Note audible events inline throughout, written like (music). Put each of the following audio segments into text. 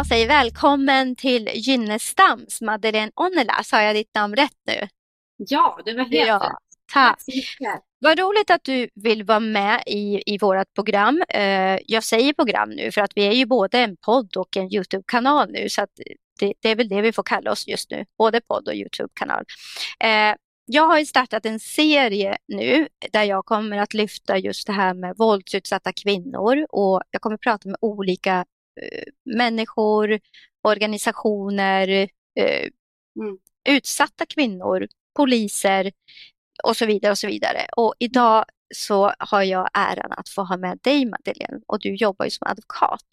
jag säger välkommen till Gynnestams Madeleine Onnela. Sa jag ditt namn rätt nu? Ja, det var helt Ja, tack. mycket. Vad roligt att du vill vara med i, i vårt program. Eh, jag säger program nu för att vi är ju både en podd och en Youtube-kanal nu så att det, det är väl det vi får kalla oss just nu, både podd och Youtube-kanal. Eh, jag har startat en serie nu där jag kommer att lyfta just det här med våldsutsatta kvinnor och jag kommer prata med olika människor, organisationer, eh, Mm. utsatta kvinnor, poliser och så vidare och så vidare. Och idag så har jag äran att få ha med dig Madeleine och du jobbar ju som advokat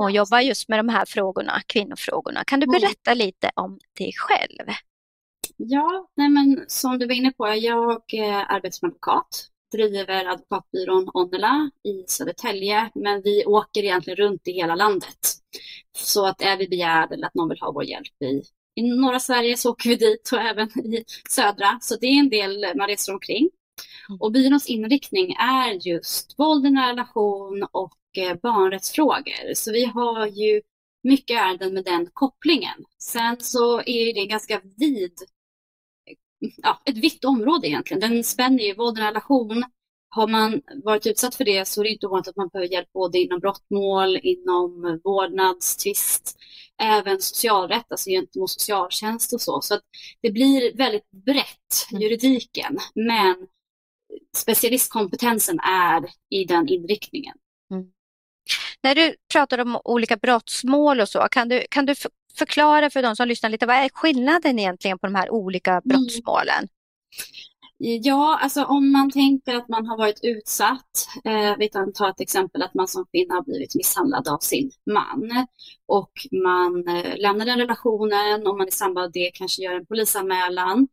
och jobbar just med de här frågorna, kvinnofrågorna. Kan du Mm. berätta lite om dig själv? Ja, nej men som du var inne på, jag eh, arbetar som advokat, driver advokatbyrån Onnela i Södertälje, men vi åker egentligen runt i hela landet. Så att är vi begärda eller att någon vill ha vår hjälp i, i norra Sverige så åker vi dit och även i södra. Så det är en del man reser omkring. Mm. Och byråns inriktning är just våld i nära relation och eh, barnrättsfrågor. Så vi har ju mycket ärenden med den kopplingen. Sen så är det ganska vid ja, ett vitt område egentligen. Den spänner ju våld i relation. Har man varit utsatt för det så är det inte ovanligt att man behöver hjälp både inom brottmål, inom vårdnadstvist, även socialrätt, alltså gentemot socialtjänst och så. Så att det blir väldigt brett, Mm. juridiken, men specialistkompetensen är i den inriktningen. När du pratar om olika brottsmål och så, kan du, kan du förklara för de som lyssnar lite, vad är skillnaden egentligen på de här olika brottsmålen? Ja, alltså om man tänker att man har varit utsatt, eh, vi kan ta ett exempel att man som kvinna har blivit misshandlad av sin man och man eh, lämnar den relationen och man i samband med det kanske gör en polisanmälan,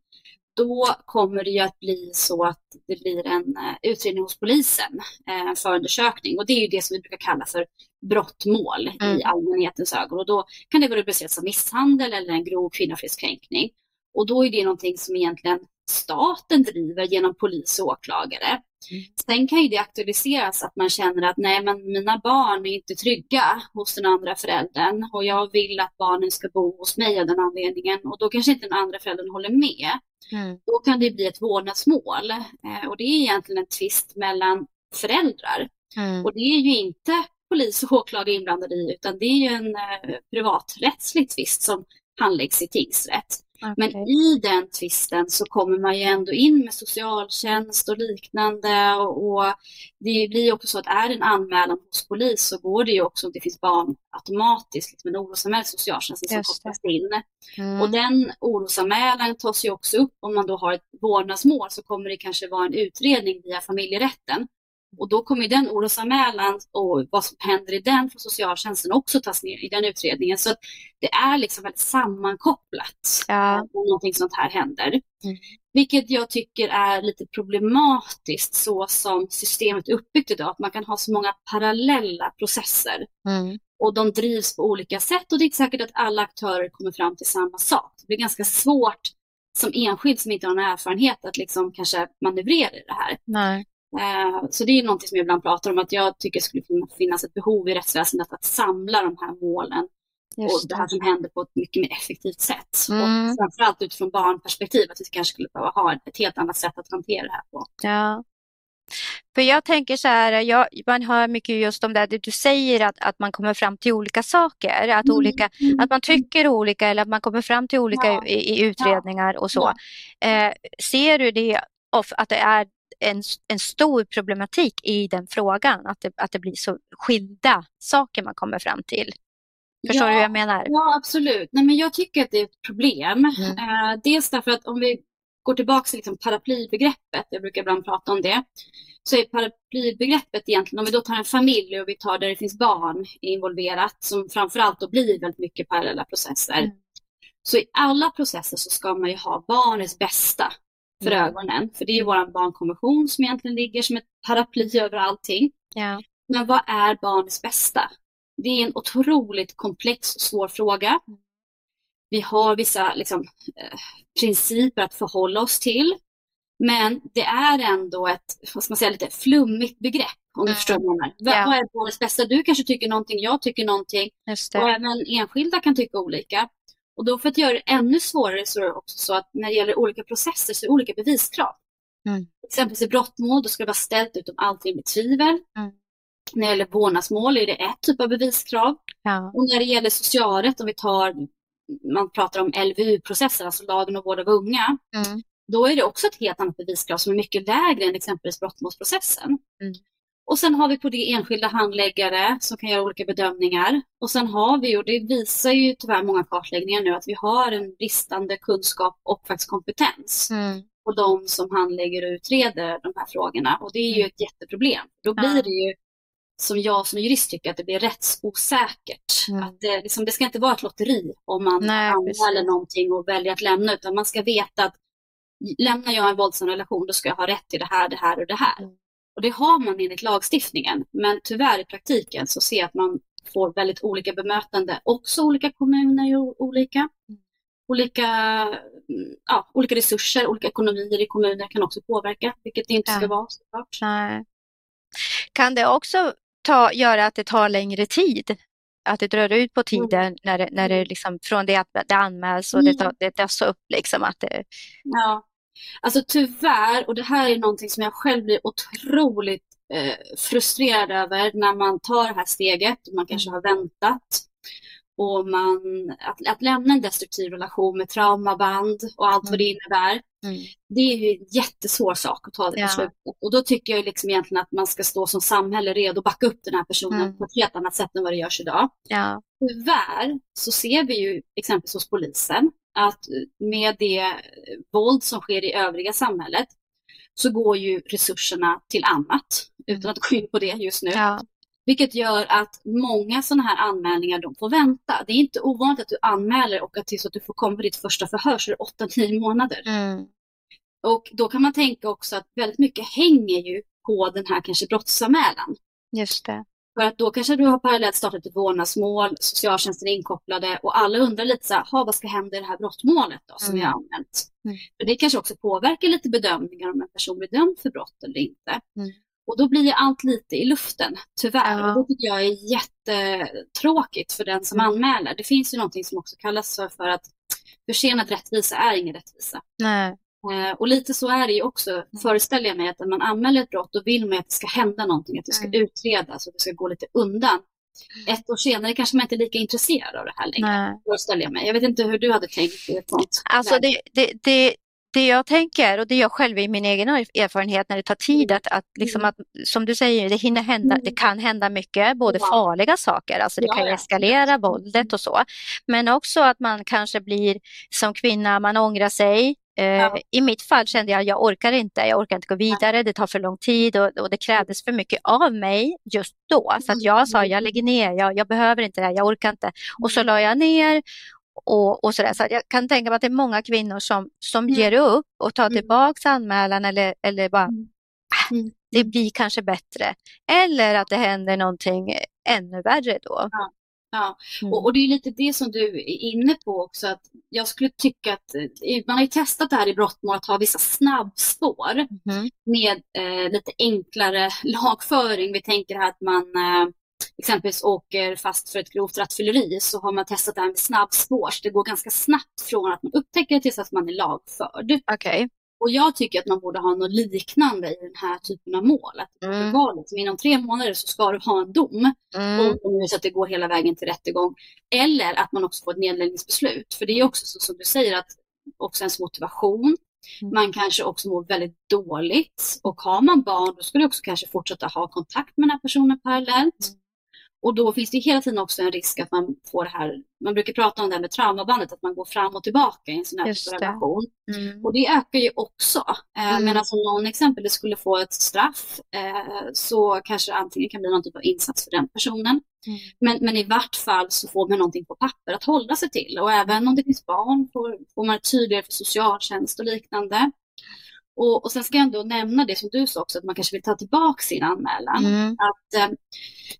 då kommer det ju att bli så att det blir en eh, utredning hos polisen, eh, en förundersökning och det är ju det som vi brukar kalla för brottmål Mm. i allmänhetens ögon och då kan det vara rubricerat som misshandel eller en grov kvinnofridskränkning. Och då är det någonting som egentligen staten driver genom polis och åklagare. Mm. Sen kan ju det aktualiseras att man känner att nej men mina barn är inte trygga hos den andra föräldern och jag vill att barnen ska bo hos mig av den anledningen och då kanske inte den andra föräldern håller med. Mm. Då kan det bli ett vårdnadsmål eh, och det är egentligen en tvist mellan föräldrar. Mm. Och det är ju inte polis och åklagare inblandade i utan det är ju en eh, privaträttslig tvist som handläggs i tingsrätt. Men Okej. i den tvisten så kommer man ju ändå in med socialtjänst och liknande och, och det blir ju också så att är det en anmälan hos polis så går det ju också om det finns barn automatiskt liksom en orosanmälan till socialtjänsten som kopplas in. Mm. Och den orosanmälan tas ju också upp om man då har ett vårdnadsmål så kommer det kanske vara en utredning via familjerätten. Och då kommer den orosanmälan och vad som händer i den från socialtjänsten också tas ner i den utredningen. Så att det är liksom väldigt sammankopplat Ja. om någonting sånt här händer. Mm. Vilket jag tycker är lite problematiskt så som systemet är uppbyggt idag. Att man kan ha så många parallella processer Mm. och de drivs på olika sätt och det är inte säkert att alla aktörer kommer fram till samma sak. Det blir ganska svårt som enskild som inte har någon erfarenhet att liksom kanske manövrera i det här. Nej. Eh, Så det är någonting som jag ibland pratar om att jag tycker det skulle fin- finnas ett behov i rättsväsendet att samla de här målen och Just det här som händer på ett mycket mer effektivt sätt. Mm. Och framförallt utifrån barnperspektiv att vi kanske skulle behöva ha ett helt annat sätt att hantera det här på. Ja. För jag tänker så här, jag, man hör mycket just om det du säger att, att man kommer fram till olika saker, att, Mm. olika, att man tycker olika eller att man kommer fram till olika Ja. i, i utredningar och så. Ja. Eh, ser du det att det är en, en stor problematik i den frågan, att det, att det blir så skilda saker man kommer fram till? Förstår Ja. du hur jag menar? Ja, absolut. Nej, men jag tycker att det är ett problem. Mm. Eh, dels därför att om vi går tillbaka till liksom paraplybegreppet, jag brukar ibland prata om det, så är paraplybegreppet egentligen, om vi då tar en familj och vi tar där det finns barn involverat, som framförallt då blir väldigt mycket parallella processer. Mm. Så i alla processer så ska man ju ha barnets bästa för Mm. ögonen, för det är ju vår barnkonvention som egentligen ligger som ett paraply över allting. Ja. Men vad är barnets bästa? Det är en otroligt komplex och svår fråga. Vi har vissa liksom, eh, principer att förhålla oss till. Men det är ändå ett vad ska man säga, lite flummigt begrepp Om du förstår vad jag menar. Ja. Vad är barnets bästa? Du kanske tycker någonting, jag tycker någonting. Och även enskilda kan tycka olika. Och då för att göra det ännu svårare så är det också så att när det gäller olika processer så är det olika beviskrav. Mm. Exempelvis i brottmål, då ska det vara ställt utom allt rimligt tvivel. Mm. När det gäller vårdnadsmål är det ett typ av beviskrav. Ja. Och när det gäller socialrätt, om vi tar, man pratar om LVU-processer, alltså lagen om vård av unga, Mm. då är det också ett helt annat beviskrav som är mycket lägre än exempelvis brottmålsprocessen. Mm. Och sen har vi på det enskilda handläggare som kan göra olika bedömningar. Och sen har vi, och det visar ju tyvärr många kartläggningar nu, att vi har en bristande kunskap och faktiskt kompetens Mm. på de som handlägger och utreder de här frågorna. Och det är ju ett jätteproblem. Då blir det ju, som jag som jurist tycker, att det blir rättsosäkert. Mm. Att det, liksom, det ska inte vara ett lotteri om man Nej, anmäler någonting och väljer att lämna, utan man ska veta att lämnar jag en våldsam relation, då ska jag ha rätt till det här, det här och det här. Mm. Och det har man enligt lagstiftningen, men tyvärr i praktiken så ser jag att man får väldigt olika bemötande. Också olika kommuner är olika. Mm. Olika, mm, ja, olika resurser, olika ekonomier i kommuner kan också påverka, vilket det inte ska Ja. vara såklart. Nej. Kan det också ta, göra att det tar längre tid? Att det drar ut på tiden när det, när det liksom, från det att det anmäls och det, Mm. tar, det tas upp liksom att det, Ja, alltså tyvärr, och det här är någonting som jag själv blir otroligt eh, frustrerad över när man tar det här steget och man kanske har väntat och man, att, att lämna en destruktiv relation med traumaband och allt vad det innebär. mm. Det är ju en jättesvår sak att ta det Ja. beslutet. Och då tycker jag liksom egentligen att man ska stå som samhälle redo att backa upp den här personen Mm. på ett helt annat sätt än vad det görs idag. ja, Tyvärr så ser vi ju exempelvis hos polisen att med det våld som sker i övriga samhället så går ju resurserna till annat, utan att gå in på det just nu. ja, Vilket gör att många sådana här anmälningar de får vänta. Det är inte ovanligt att du anmäler och att tills att du får komma på ditt första förhör så är det 8-9 månader. mm. Och då kan man tänka också att väldigt mycket hänger ju på den här kanske brottsanmälan. just det. För att då kanske du har parallellt startat ett vårdnadsmål, socialtjänsten är inkopplade och alla undrar lite så här, "Ha, vad ska hända i det här brottmålet då som Mm. jag har anmält? Mm. För det kanske också påverkar lite bedömningar om en person blir dömd för brott eller inte. Mm. Och då blir ju allt lite i luften, tyvärr. Ja. Och det tycker jag är jättetråkigt för den som Mm. anmäler. Det finns ju någonting som också kallas för, för att försenad rättvisa är ingen rättvisa. Nej. Eh, och lite så är det ju också, föreställer jag mig, att när man anmäler ett brott då vill man att det ska hända någonting, att det ska Mm. utredas och att det ska gå lite undan. Ett år senare kanske man inte är lika intresserad av det här längre, föreställer jag mig. Jag vet inte hur du hade tänkt sånt Alltså det, det, det, det jag tänker, och det jag själv i min egen erfarenhet när det tar tid att, att, liksom Mm. att som du säger, det hinner hända, Mm. det kan hända mycket, både Ja. farliga saker, alltså det Ja, kan ja. eskalera våldet och så, men också att man kanske blir som kvinna, man ångrar sig. Eh, Ja. I mitt fall kände jag, jag orkar inte, jag orkar inte gå vidare, det tar för lång tid och, och det krävdes för mycket av mig just då. Så att jag sa, jag lägger ner, jag, jag behöver inte det här, jag orkar inte. Och så la jag ner och, och sådär. Så att jag kan tänka mig att det är många kvinnor som, som Mm. ger upp och tar Mm. tillbaks anmälan eller, eller bara, Mm. "Ah, Mm. det blir kanske bättre. Eller att det händer någonting ännu värre då. Ja, Mm. och, och det är lite det som du är inne på också, att jag skulle tycka att eh, man har ju testat det här i brottmål att ha vissa snabbspår Mhm. med eh, lite enklare (laughs) lagföring. Vi tänker här att man eh, exempelvis åker fast för ett grovt rattfylleri så har man testat det här med snabbspår. Så det går ganska snabbt från att man upptäcker det tills att man är lagförd. Okej. Och jag tycker att man borde ha något liknande i den här typen av mål. Att Mm. liksom, inom tre månader så ska du ha en dom. Mm. Om så att det går hela vägen till rättegång. Eller att man också får ett nedläggningsbeslut. För det är också så som du säger att också ens motivation. Mm. Man kanske också mår väldigt dåligt. Och har man barn då ska du också kanske fortsätta ha kontakt med den här personen parallellt. Och då finns det hela tiden också en risk att man får det här, man brukar prata om det här med traumabandet, att man går fram och tillbaka i en sån här det. relation. Mm. Och det ökar ju också. Eh, Mm. Medan om någon exempelvis skulle få ett straff eh, så kanske det antingen kan bli någon typ av insats för den personen. Mm. Men, men i vart fall så får man någonting på papper att hålla sig till. Och även om det finns barn får, får man tydligare för socialtjänst och liknande. Och, och sen ska jag ändå nämna det som du sa också, att man kanske vill ta tillbaka sin anmälan. Mm. Att, eh,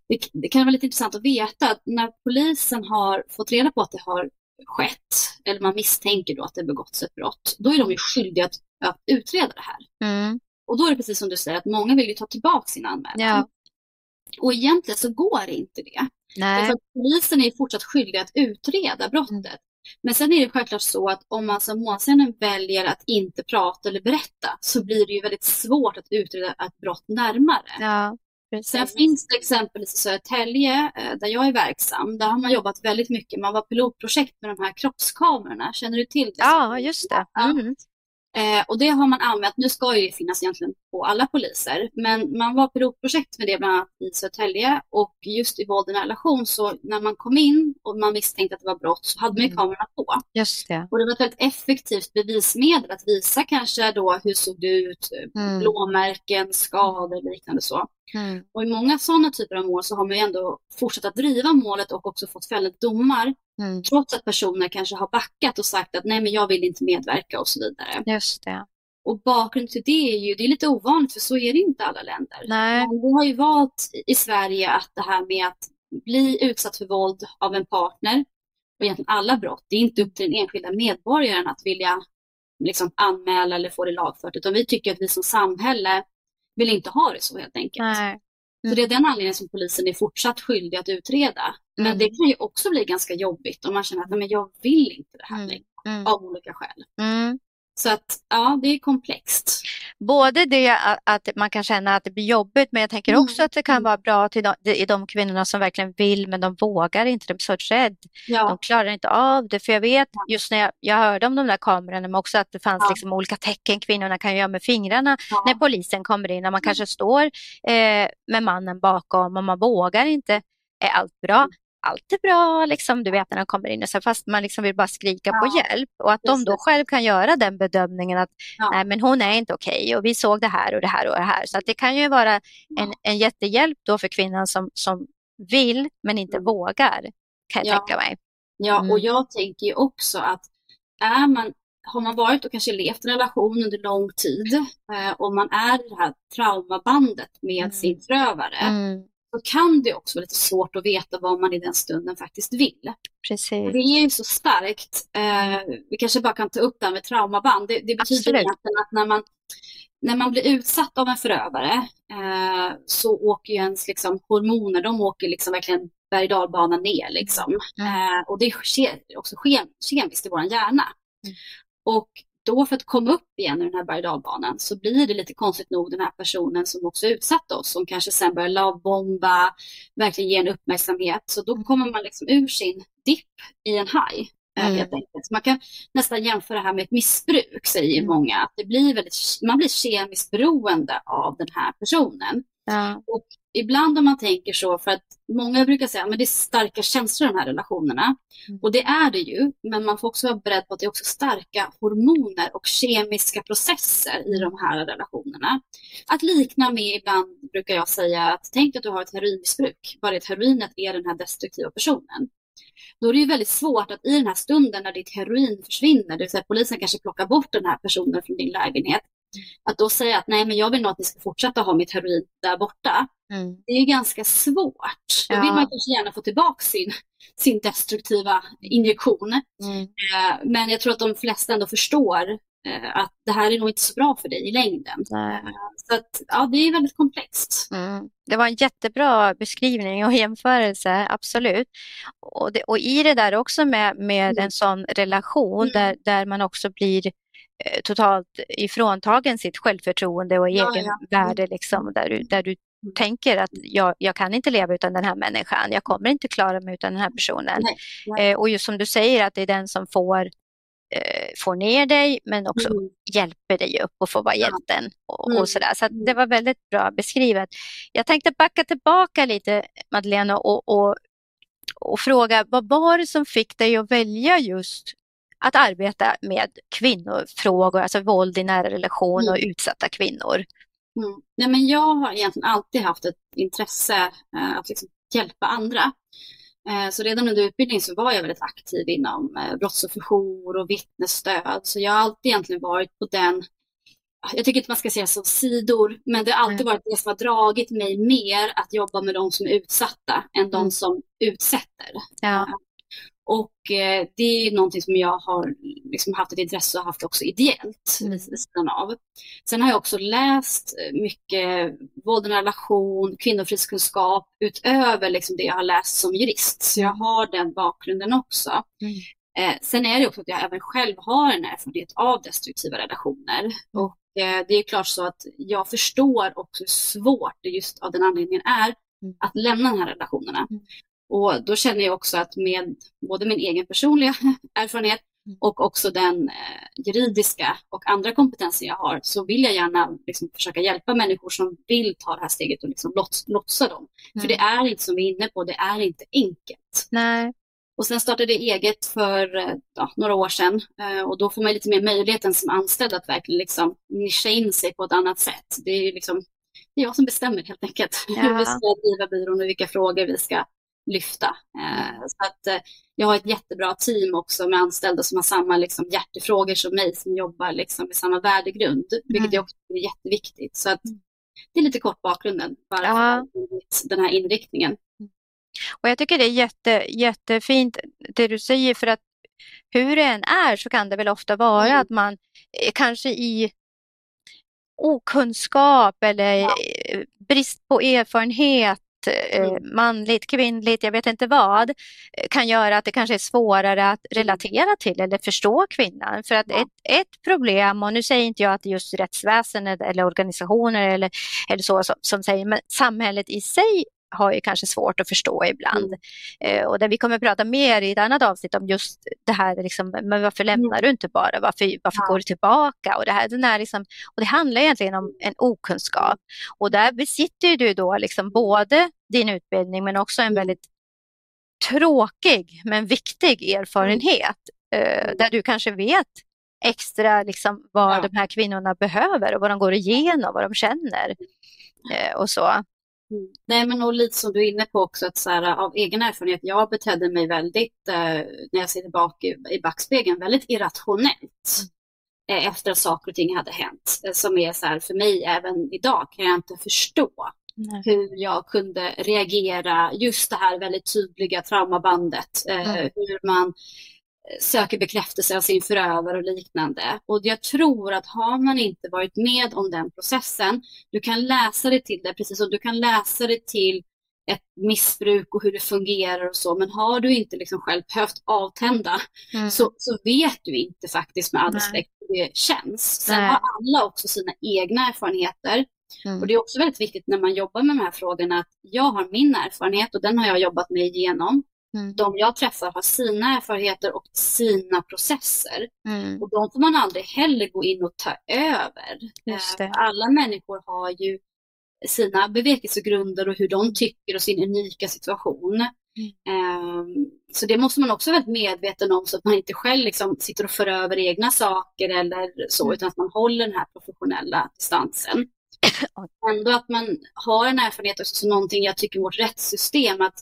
det, det kan vara lite intressant att veta att när polisen har fått reda på att det har skett, eller man misstänker då att det begåtts ett brott, då är de ju skyldiga att, att utreda det här. Mm. Och då är det precis som du säger, att många vill ju ta tillbaka sin anmälan. Ja. Och egentligen så går inte det. Nej. För polisen är fortsatt skyldig att utreda brottet. Mm. Men sen är det självklart så att om man som målsägande väljer att inte prata eller berätta så blir det ju väldigt svårt att utreda ett brott närmare. Ja. Precis. Sen finns det exempelvis i Södertälje, eh, där jag är verksam, där har man jobbat väldigt mycket. Man var pilotprojekt med de här kroppskamerorna. Känner du till det? Ja, just det. Mm. Eh, och det har man använt, nu ska ju det finnas egentligen på alla poliser, men man var pilotprojekt med det bland annat i Södertälje och just i våld i relation så när man kom in och man misstänkte att det var brott så hade man ju mm. kamerorna på. Just det. Och det var ett väldigt effektivt bevismedel att visa kanske då hur såg det ut, mm. blåmärken, skador och liknande så. Mm. Och i många sådana typer av mål så har man ju ändå fortsatt att driva målet och också fått fällande domar. Mm. Trots att personer kanske har backat och sagt att nej men jag vill inte medverka och så vidare. Just det. Och bakgrunden till det är ju, det är lite ovanligt för så är det inte i alla länder. Nej. Men vi har ju valt i Sverige att det här med att bli utsatt för våld av en partner och egentligen alla brott, det är inte upp till den enskilda medborgaren att vilja liksom anmäla eller få det lagfört, utan vi tycker att vi som samhälle vill inte ha det så helt enkelt. Nej. Mm. Så det är den anledningen som polisen är fortsatt skyldig att utreda. Men mm. det kan ju också bli ganska jobbigt om man känner att men jag vill inte det här mm. längre, mm. av olika skäl. Mm. Så att ja, det är komplext. Både det att man kan känna att det blir jobbigt, men jag tänker mm. också att det kan vara bra till de, i de kvinnorna som verkligen vill, men de vågar inte, de är så rädda. Ja. De klarar inte av det, för jag vet just när jag, jag hörde om de där kamerorna, men också att det fanns ja. liksom olika tecken kvinnorna kan göra med fingrarna ja. när polisen kommer in, och man kanske står eh, med mannen bakom och man vågar inte. Är allt bra? Mm allt är bra, liksom, du vet när de kommer in, och så, fast man liksom vill bara skrika ja, på hjälp. Och att de då själv kan göra den bedömningen att ja. nej men hon är inte okej okay, och vi såg det här och det här och det här. Så att det kan ju vara en, en jättehjälp då för kvinnan som, som vill men inte mm. vågar, kan jag ja. tänka mig. Ja, mm. och jag tänker ju också att är man, har man varit och kanske levt i en relation under lång tid eh, och man är i det här traumabandet med mm. sin förövare, så kan det också vara lite svårt att veta vad man i den stunden faktiskt vill. Precis. Det är ju så starkt. Eh, vi kanske bara kan ta upp det här med traumaband. Det, det betyder Absolut. egentligen att när man, när man blir utsatt av en förövare eh, så åker ju ens liksom, hormoner, de åker liksom verkligen berg och ner. Liksom. Mm. Eh, och det sker också kemiskt i vår hjärna. Mm. Och då för att komma upp igen i den här berg så blir det lite konstigt nog den här personen som också utsatt oss, som kanske sen börjar lavbomba, verkligen ge en uppmärksamhet. Så då mm. kommer man liksom ur sin dipp i en haj. Eh, mm. Man kan nästan jämföra det här med ett missbruk, säger många. Att det blir väldigt, man blir kemiskt beroende av den här personen. Ja. Och ibland om man tänker så, för att många brukar säga att det är starka känslor i de här relationerna. Mm. Och det är det ju, men man får också vara beredd på att det är också starka hormoner och kemiska processer i de här relationerna. Att likna med ibland brukar jag säga att tänk att du har ett heroinmissbruk, bara att heroinet är den här destruktiva personen. Då är det ju väldigt svårt att i den här stunden när ditt heroin försvinner, det vill säga polisen kanske plockar bort den här personen från din lägenhet, att då säga att nej, men jag vill nog att ni ska fortsätta ha mitt heroin där borta. Mm. Det är ganska svårt. Då vill man kanske gärna få tillbaka sin, sin destruktiva injektion. Mm. Eh, men jag tror att de flesta ändå förstår eh, att det här är nog inte så bra för dig i längden. Nej. Eh, så att, ja, det är väldigt komplext. Mm. Det var en jättebra beskrivning och jämförelse, absolut. Och, det, och i det där också med, med mm. en sån relation mm. där, där man också blir totalt ifråntagen sitt självförtroende och ja, egen ja. värde. Liksom, där, du, där du mm. tänker att jag, jag kan inte leva utan den här människan. Jag kommer inte klara mig utan den här personen. Nej, nej. Eh, och just som du säger att det är den som får, eh, får ner dig men också mm. hjälper dig upp och får vara hjälten. Och, mm. och sådär. Så det var väldigt bra beskrivet. Jag tänkte backa tillbaka lite Madeleine och, och, och fråga vad var det som fick dig att välja just att arbeta med kvinnofrågor, alltså våld i nära relation och mm. utsatta kvinnor? Mm. Nej, men jag har egentligen alltid haft ett intresse eh, att liksom hjälpa andra. Eh, så redan under utbildningen så var jag väldigt aktiv inom eh, brottsofferjour och vittnesstöd. Så jag har alltid egentligen varit på den, jag tycker inte man ska säga som sidor, men det har alltid varit det som har dragit mig mer att jobba med de som är utsatta än de mm. som utsätter. Ja. Och eh, det är någonting som jag har liksom haft ett intresse och haft också ideellt vid sidan av. Sen har jag också läst mycket våld i relation, kvinnofridskunskap utöver liksom det jag har läst som jurist. Så jag har den bakgrunden också. Mm. Eh, sen är det också att jag även själv har en erfarenhet av destruktiva relationer. Mm. Och eh, det är klart så att jag förstår också hur svårt det just av den anledningen är mm. att lämna de här relationerna. Mm. Och då känner jag också att med både min egen personliga (laughs) erfarenhet mm. och också den eh, juridiska och andra kompetenser jag har så vill jag gärna liksom, försöka hjälpa människor som vill ta det här steget och liksom lots, lotsa dem. Mm. För det är inte som vi är inne på, det är inte enkelt. Nej. Och sen startade jag eget för eh, ja, några år sedan eh, och då får man lite mer möjligheten som anställd att verkligen liksom nischa in sig på ett annat sätt. Det är liksom det är jag som bestämmer helt enkelt ja. (laughs) hur vi ska driva byrån och vilka frågor vi ska lyfta. Eh, så att jag har ett jättebra team också med anställda som har samma liksom, hjärtefrågor som mig som jobbar liksom, med samma värdegrund, vilket mm. också är jätteviktigt. Så att mm. det är lite kort bakgrunden varför ja. den här inriktningen. Och jag tycker det är jätte, jättefint det du säger för att hur det än är så kan det väl ofta vara mm. att man eh, kanske i okunskap eller ja. Eh, brist på erfarenhet eh, mm. manligt, kvinnligt, jag vet inte vad, kan göra att det kanske är svårare att mm. relatera till eller förstå kvinnan. För att ja. ett, ett problem, och nu säger inte jag att just rättsväsendet eller organisationer eller, eller så som, som säger, men samhället i sig har ju kanske svårt att förstå ibland. Mm. Eh, och där vi kommer att prata mer i ett annat avsnitt om just det här, liksom, men varför mm. lämnar du inte bara? Varför, varför ja. går du tillbaka? Och det, här, den här liksom, och det handlar egentligen om en okunskap. Och där besitter du då liksom både din utbildning men också en mm. väldigt tråkig men viktig erfarenhet eh, där du kanske vet extra liksom, vad ja. de här kvinnorna behöver och vad de går igenom, vad de känner eh, och så. Mm. Nej, men och lite som du är inne på också, att så här, av egen erfarenhet, jag betedde mig väldigt, eh, när jag ser tillbaka i, i backspegeln, väldigt irrationellt mm. eh, efter att saker och ting hade hänt. Eh, som är så här, för mig även idag kan jag inte förstå Nej. hur jag kunde reagera, just det här väldigt tydliga traumabandet, eh, hur man söker bekräftelse av sin förövare och liknande. Och jag tror att har man inte varit med om den processen, du kan läsa dig till det, precis som du kan läsa dig till ett missbruk och hur det fungerar och så, men har du inte liksom själv behövt avtända mm. så, så vet du inte faktiskt med all respekt hur det känns. Sen Nej. har alla också sina egna erfarenheter. Mm. Och det är också väldigt viktigt när man jobbar med de här frågorna att jag har min erfarenhet och den har jag jobbat mig igenom. Mm. De jag träffar har sina erfarenheter och sina processer. Mm. Och de får man aldrig heller gå in och ta över. Eh, alla människor har ju sina bevekelsegrunder och hur de tycker och sin unika situation. Mm. Um, så det måste man också vara medveten om så att man inte själv liksom sitter och för över egna saker eller så, mm. utan att man håller den här professionella distansen. (coughs) Ändå att man har en erfarenhet också som någonting jag tycker vårt rättssystem, att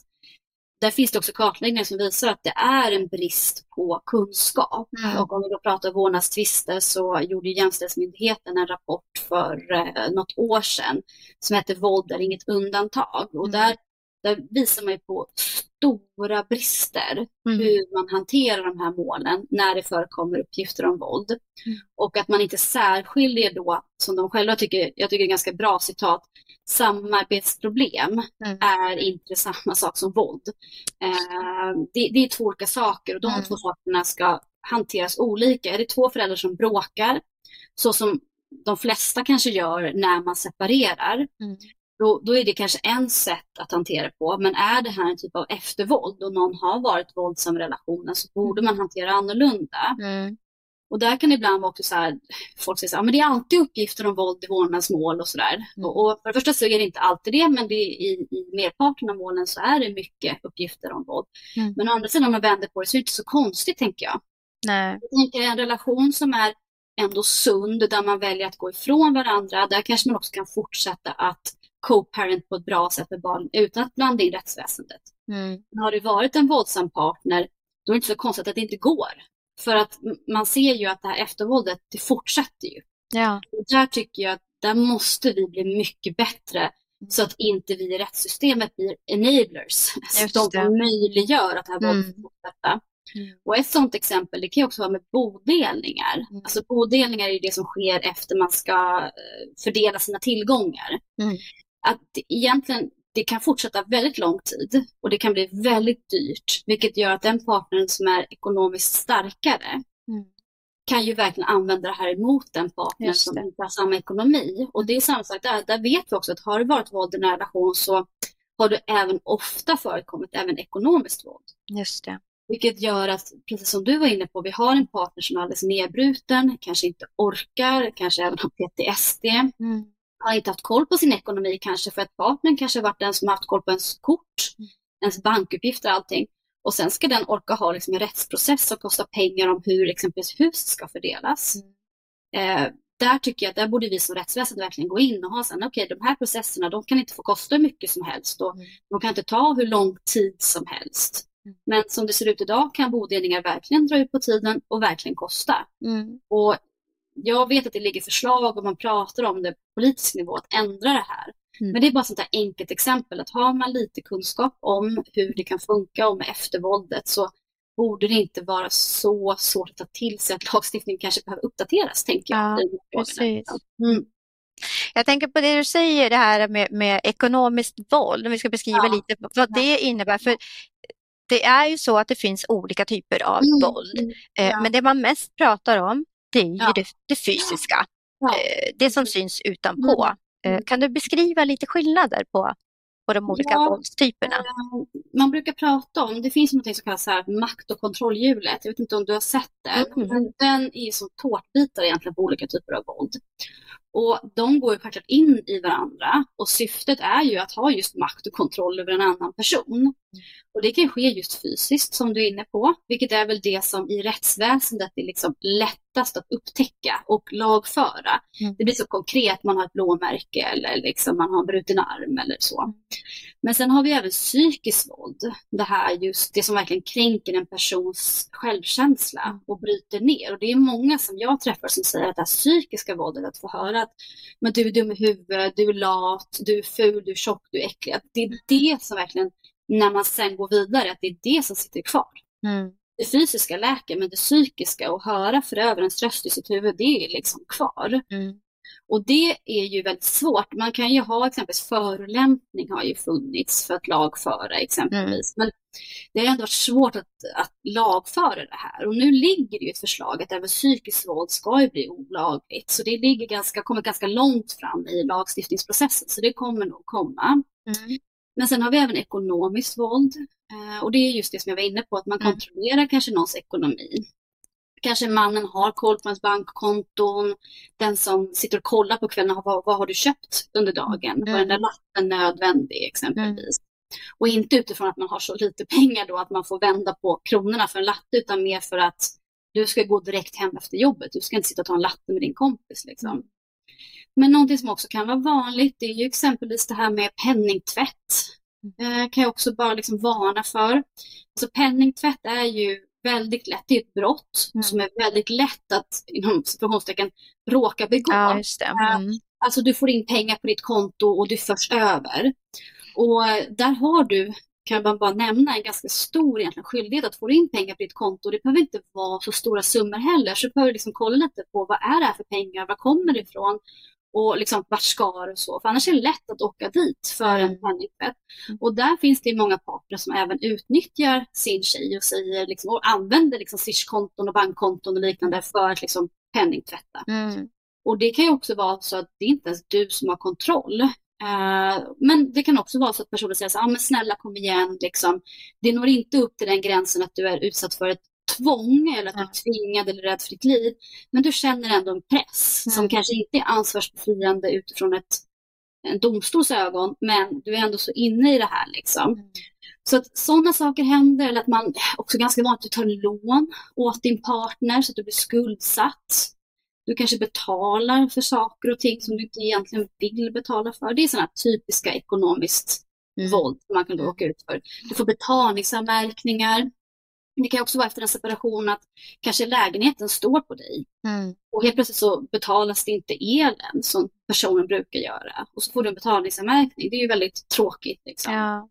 där finns det också kartläggningar som visar att det är en brist på kunskap. Mm. Och om vi då pratar vårdnadstvister så gjorde Jämställdhetsmyndigheten en rapport för eh, något år sedan som heter Våld är inget undantag. Och mm. där, där visar man på stora brister mm. hur man hanterar de här målen när det förekommer uppgifter om våld. Mm. Och att man inte särskiljer då, som de själva tycker, jag tycker är ganska bra citat, samarbetsproblem mm. är inte samma sak som våld. Eh, det, det, är två olika saker och de mm. två sakerna ska hanteras olika. Är det två föräldrar som bråkar, så som de flesta kanske gör när man separerar, mm. Då, då, är det kanske en sätt att hantera på. Men är det här en typ av eftervåld och någon har varit våldsam i relationen så borde man hantera annorlunda. Mm. Och där kan det ibland vara också så här, folk säger så här, men det är alltid uppgifter om våld i vårdnadsmål och sådär. Mm. Och, och, för det första så är det inte alltid det, men det, i, i merparten av målen så är det mycket uppgifter om våld. Mm. Men å andra sidan om man vänder på det så är det inte så konstigt tänker jag. Nej. Jag tänker en relation som är ändå sund, där man väljer att gå ifrån varandra, där kanske man också kan fortsätta att co-parent på ett bra sätt med barn utan att blanda in rättsväsendet. Mm. Har det varit en våldsam partner, då är det inte så konstigt att det inte går. För att man ser ju att det här eftervåldet, det fortsätter ju. Ja. Och där tycker jag att där måste vi bli mycket bättre mm. så att inte vi i rättssystemet blir enablers. Just de möjliggör att det här våldet mm. fortsätter. Mm. Och ett sådant exempel det kan också vara med bodelningar. Mm. Alltså bodelningar är ju det som sker efter man ska eh, fördela sina tillgångar. Mm. Att egentligen det kan fortsätta väldigt lång tid och det kan bli väldigt dyrt, vilket gör att den partnern som är ekonomiskt starkare mm. kan ju verkligen använda det här emot den partnern som inte har samma ekonomi. Och det är samma sak där, där vet vi också att har det varit våld i en relation så har det även ofta förekommit även ekonomiskt våld. Just det. Vilket gör att, precis som du var inne på, vi har en partner som är alldeles nedbruten, kanske inte orkar, kanske även har PTSD. Mm har inte haft koll på sin ekonomi kanske för att partnern kanske varit den som haft koll på ens kort, mm. ens bankuppgifter och allting. Och sen ska den orka ha liksom en rättsprocess som kostar pengar om hur exempelvis huset ska fördelas. Mm. Eh, där tycker jag att där borde vi som rättsväsende verkligen gå in och ha sen, okej okay, de här processerna de kan inte få kosta hur mycket som helst och mm. de kan inte ta hur lång tid som helst. Mm. Men som det ser ut idag kan bodelningar verkligen dra ut på tiden och verkligen kosta. Och jag vet att det ligger förslag och man pratar om det på politisk nivå att ändra det här. Mm. Men det är bara ett sånt här enkelt exempel att har man lite kunskap om hur det kan funka och med eftervåldet så borde det inte vara så svårt att ta till sig att lagstiftningen kanske behöver uppdateras, tänker jag. Ja, precis. Mm. Jag tänker på det du säger, det här med, med ekonomiskt våld, om vi ska beskriva ja. lite vad det innebär. För det är ju så att det finns olika typer av mm. våld, eh, ja. men det man mest pratar om det är ju ja. det, det, fysiska, ja. Eh, det som syns utanpå. Mm. Eh, kan du beskriva lite skillnader på, på de olika ja, våldstyperna? Eh, man brukar prata om, det finns något som kallas här makt och kontrollhjulet. Jag vet inte om du har sett det. Mm. Den är som tårtbitar egentligen på olika typer av våld. Och de går ju självklart in i varandra och syftet är ju att ha just makt och kontroll över en annan person. Och det kan ske just fysiskt som du är inne på, vilket är väl det som i rättsväsendet är liksom lättast att upptäcka och lagföra. Mm. Det blir så konkret, man har ett blåmärke eller liksom man har en bruten arm eller så. Men sen har vi även psykiskt våld, det här just det som verkligen kränker en persons självkänsla och bryter ner. Och det är många som jag träffar som säger att det här psykiska våldet, att få höra att men du är dum i huvudet, du är lat, du är ful, du är tjock, du är äcklig. Att det är det som verkligen, när man sen går vidare, att det är det som sitter kvar. Mm. Det fysiska läker, men det psykiska och höra förövarens röst i sitt huvud, det är liksom kvar. Mm. Och det är ju väldigt svårt. Man kan ju ha exempelvis förolämpning har ju funnits för att lagföra exempelvis. Mm. Men det har ändå varit svårt att, att lagföra det här. Och nu ligger det ju ett förslag att även psykiskt våld ska ju bli olagligt. Så det ligger ganska, kommer ganska långt fram i lagstiftningsprocessen. Så det kommer nog komma. Mm. Men sen har vi även ekonomiskt våld. Eh, och det är just det som jag var inne på, att man mm. kontrollerar kanske någons ekonomi. Kanske mannen har koll på ens bankkonton. Den som sitter och kollar på kvällen, vad, vad har du köpt under dagen? Mm. Var den där lappen nödvändig exempelvis? Och inte utifrån att man har så lite (laughs) pengar då att man får vända på kronorna för en latte, utan mer för att du ska gå direkt hem efter jobbet. Du ska inte sitta och ta en latte med din kompis. Liksom. Men någonting som också kan vara vanligt, det är ju exempelvis det här med penningtvätt. Mm. Eh, kan jag också bara liksom varna för. Alltså penningtvätt är ju väldigt lätt, det är ett brott mm. som är väldigt lätt att inom situationstecken råka begå. Ja, eh, mm. Alltså du får in pengar på ditt konto och du förs över. Och där har du, kan man bara nämna, en ganska stor egentligen skyldighet att få in pengar på ditt konto. Det behöver inte vara så stora summor heller, så du behöver liksom kolla lite på vad är det här för pengar, var kommer det ifrån? och liksom vart ska och så. För annars är det lätt att åka dit för en penningtvätt. Mm. Och där finns det många partner som även utnyttjar sin tjej och, säger, liksom, och använder liksom Swish-konton och bankkonton och liknande för att liksom penningtvätta. Mm. Och det kan ju också vara så att det är inte ens du som har kontroll. Uh, men det kan också vara så att personen säger så ah, men snälla kom igen, liksom. det når inte upp till den gränsen att du är utsatt för ett tvång eller att du är tvingad eller rädd för ditt liv. Men du känner ändå en press mm. som kanske inte är ansvarsbefriande utifrån ett, en domstols ögon, men du är ändå så inne i det här liksom. Mm. Så att sådana saker händer, eller att man också ganska vanligt tar lån åt din partner så att du blir skuldsatt. Du kanske betalar för saker och ting som du inte egentligen vill betala för. Det är sådana typiska ekonomiskt mm. våld man kan råka ut för. Du får betalningsanmärkningar. Det kan också vara efter en separation att kanske lägenheten står på dig mm. och helt plötsligt så betalas det inte elen som personen brukar göra och så får du en betalningsanmärkning. Det är ju väldigt tråkigt. Liksom. Ja.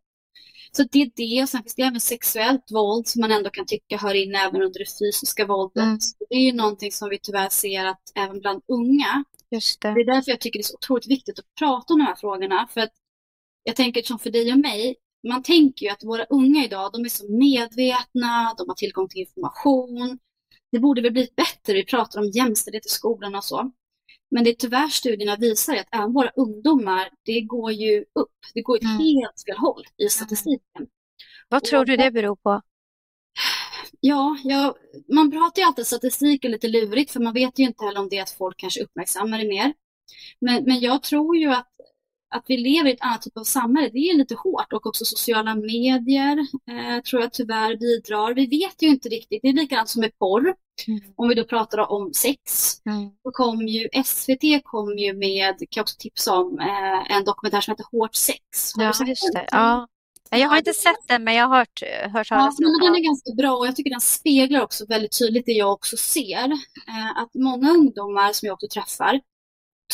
Så det är det och sen finns det även sexuellt våld som man ändå kan tycka hör in även under det fysiska våldet. Mm. Det är ju någonting som vi tyvärr ser att även bland unga. Det. det är därför jag tycker det är så otroligt viktigt att prata om de här frågorna. För att jag tänker som för dig och mig, man tänker ju att våra unga idag, de är så medvetna, de har tillgång till information. Det borde väl bli bättre, vi pratar om jämställdhet i skolan och så. Men det tyvärr studierna visar att även våra ungdomar, det går ju upp. Det går ett mm. helt fel håll i statistiken. Vad tror du det beror på? Ja, ja, man pratar ju alltid statistik är lite lurigt för man vet ju inte heller om det är att folk kanske uppmärksammar det mer. Men, men jag tror ju att att vi lever i ett annat typ av samhälle, det är lite hårt och också sociala medier eh, tror jag tyvärr bidrar. Vi vet ju inte riktigt, det är likadant som med porr. Mm. Om vi då pratar om sex, mm. då kom ju SVT kom ju med, kan jag också tipsa om, eh, en dokumentär som heter Hårt sex. Har ja, just det. Ja. Jag har inte sett den, men jag har hört, hört talas om den. Den är ganska bra och jag tycker den speglar också väldigt tydligt det jag också ser. Eh, att många ungdomar som jag också träffar,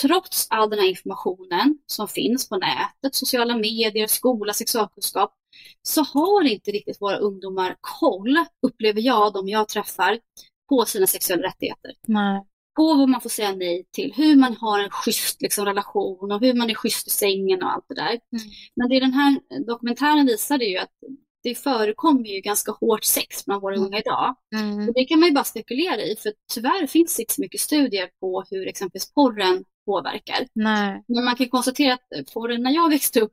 trots all den här informationen som finns på nätet, sociala medier, skola, sexualkunskap, så har inte riktigt våra ungdomar koll, upplever jag, de jag träffar, på sina sexuella rättigheter. Nej. På vad man får säga nej till, hur man har en schysst liksom, relation och hur man är schysst i sängen och allt det där. Mm. Men det den här dokumentären visade ju att det förekommer ju ganska hårt sex bland våra mm. unga idag. Mm. Och det kan man ju bara spekulera i, för tyvärr finns det inte så mycket studier på hur exempelvis porren påverkar. Nej. Men man kan konstatera att porren när jag växte upp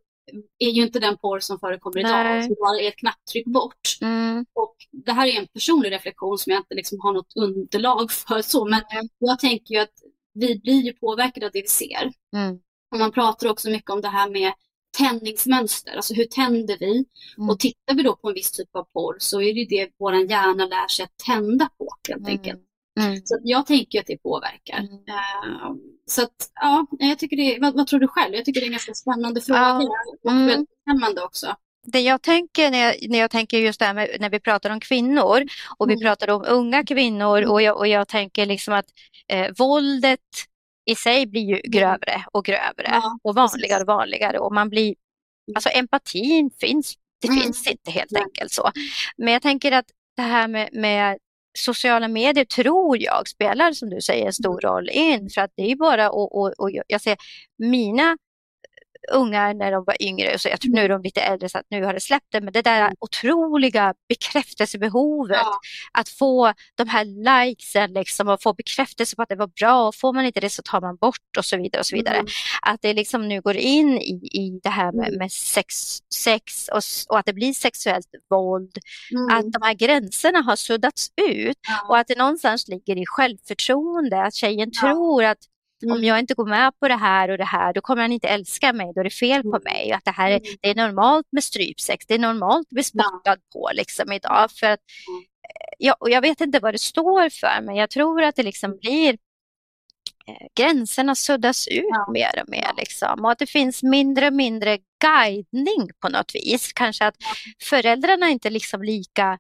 är ju inte den porr som förekommer idag, som bara är ett knapptryck bort. Mm. Och det här är en personlig reflektion som jag inte liksom har något underlag för, så, men mm. jag tänker ju att vi blir ju påverkade av det vi ser. Mm. Och man pratar också mycket om det här med tändningsmönster, alltså hur tänder vi? Mm. Och tittar vi då på en viss typ av porr så är det det vår hjärna lär sig att tända på helt mm. enkelt. Mm. Så jag tänker att det påverkar. Mm. Uh, så att, ja, jag tycker det, vad, vad, tror du själv? Jag tycker det är en ganska spännande fråga ja. och mm. väldigt spännande också. Det jag tänker när jag, när jag tänker just det här med när vi pratar om kvinnor och vi mm. pratar om unga kvinnor och jag, och jag tänker liksom att eh, våldet i sig blir ju mm. grövre och grövre ja, och vanligare och vanligare och man blir, alltså empatin finns, det mm. finns inte helt enkelt så. Men jag tänker att det här med, med sociala medier tror jag spelar, som du säger, en stor mm. roll in. För att det är bara och, och, och jag ser mina ungar när de var yngre, så jag tror nu är de lite äldre så att nu har det släppt det, men det där mm. otroliga bekräftelsebehovet, ja. att få de här likesen liksom och få bekräftelse på att det var bra, och får man inte det så tar man bort och så vidare. och så vidare. Mm. Att det liksom nu går in i, i det här med, mm. med sex, sex och, och, att det blir sexuellt våld, mm. att de här gränserna har suddats ut ja. och att det någonstans ligger i självförtroende, att tjejen ja. tror att Mm. Om jag inte går med på det här och det här, då kommer han inte älska mig, då är det fel på mm. mig. Att det, här är, mm. det är normalt med strypsex, det är normalt att bli spottad på liksom idag. För att, eh, ja, och jag vet inte vad det står för, men jag tror att det liksom blir eh, gränserna suddas ut ja. mer och mer. Liksom. Och att det finns mindre och mindre guidning på något vis. Kanske att föräldrarna inte liksom lika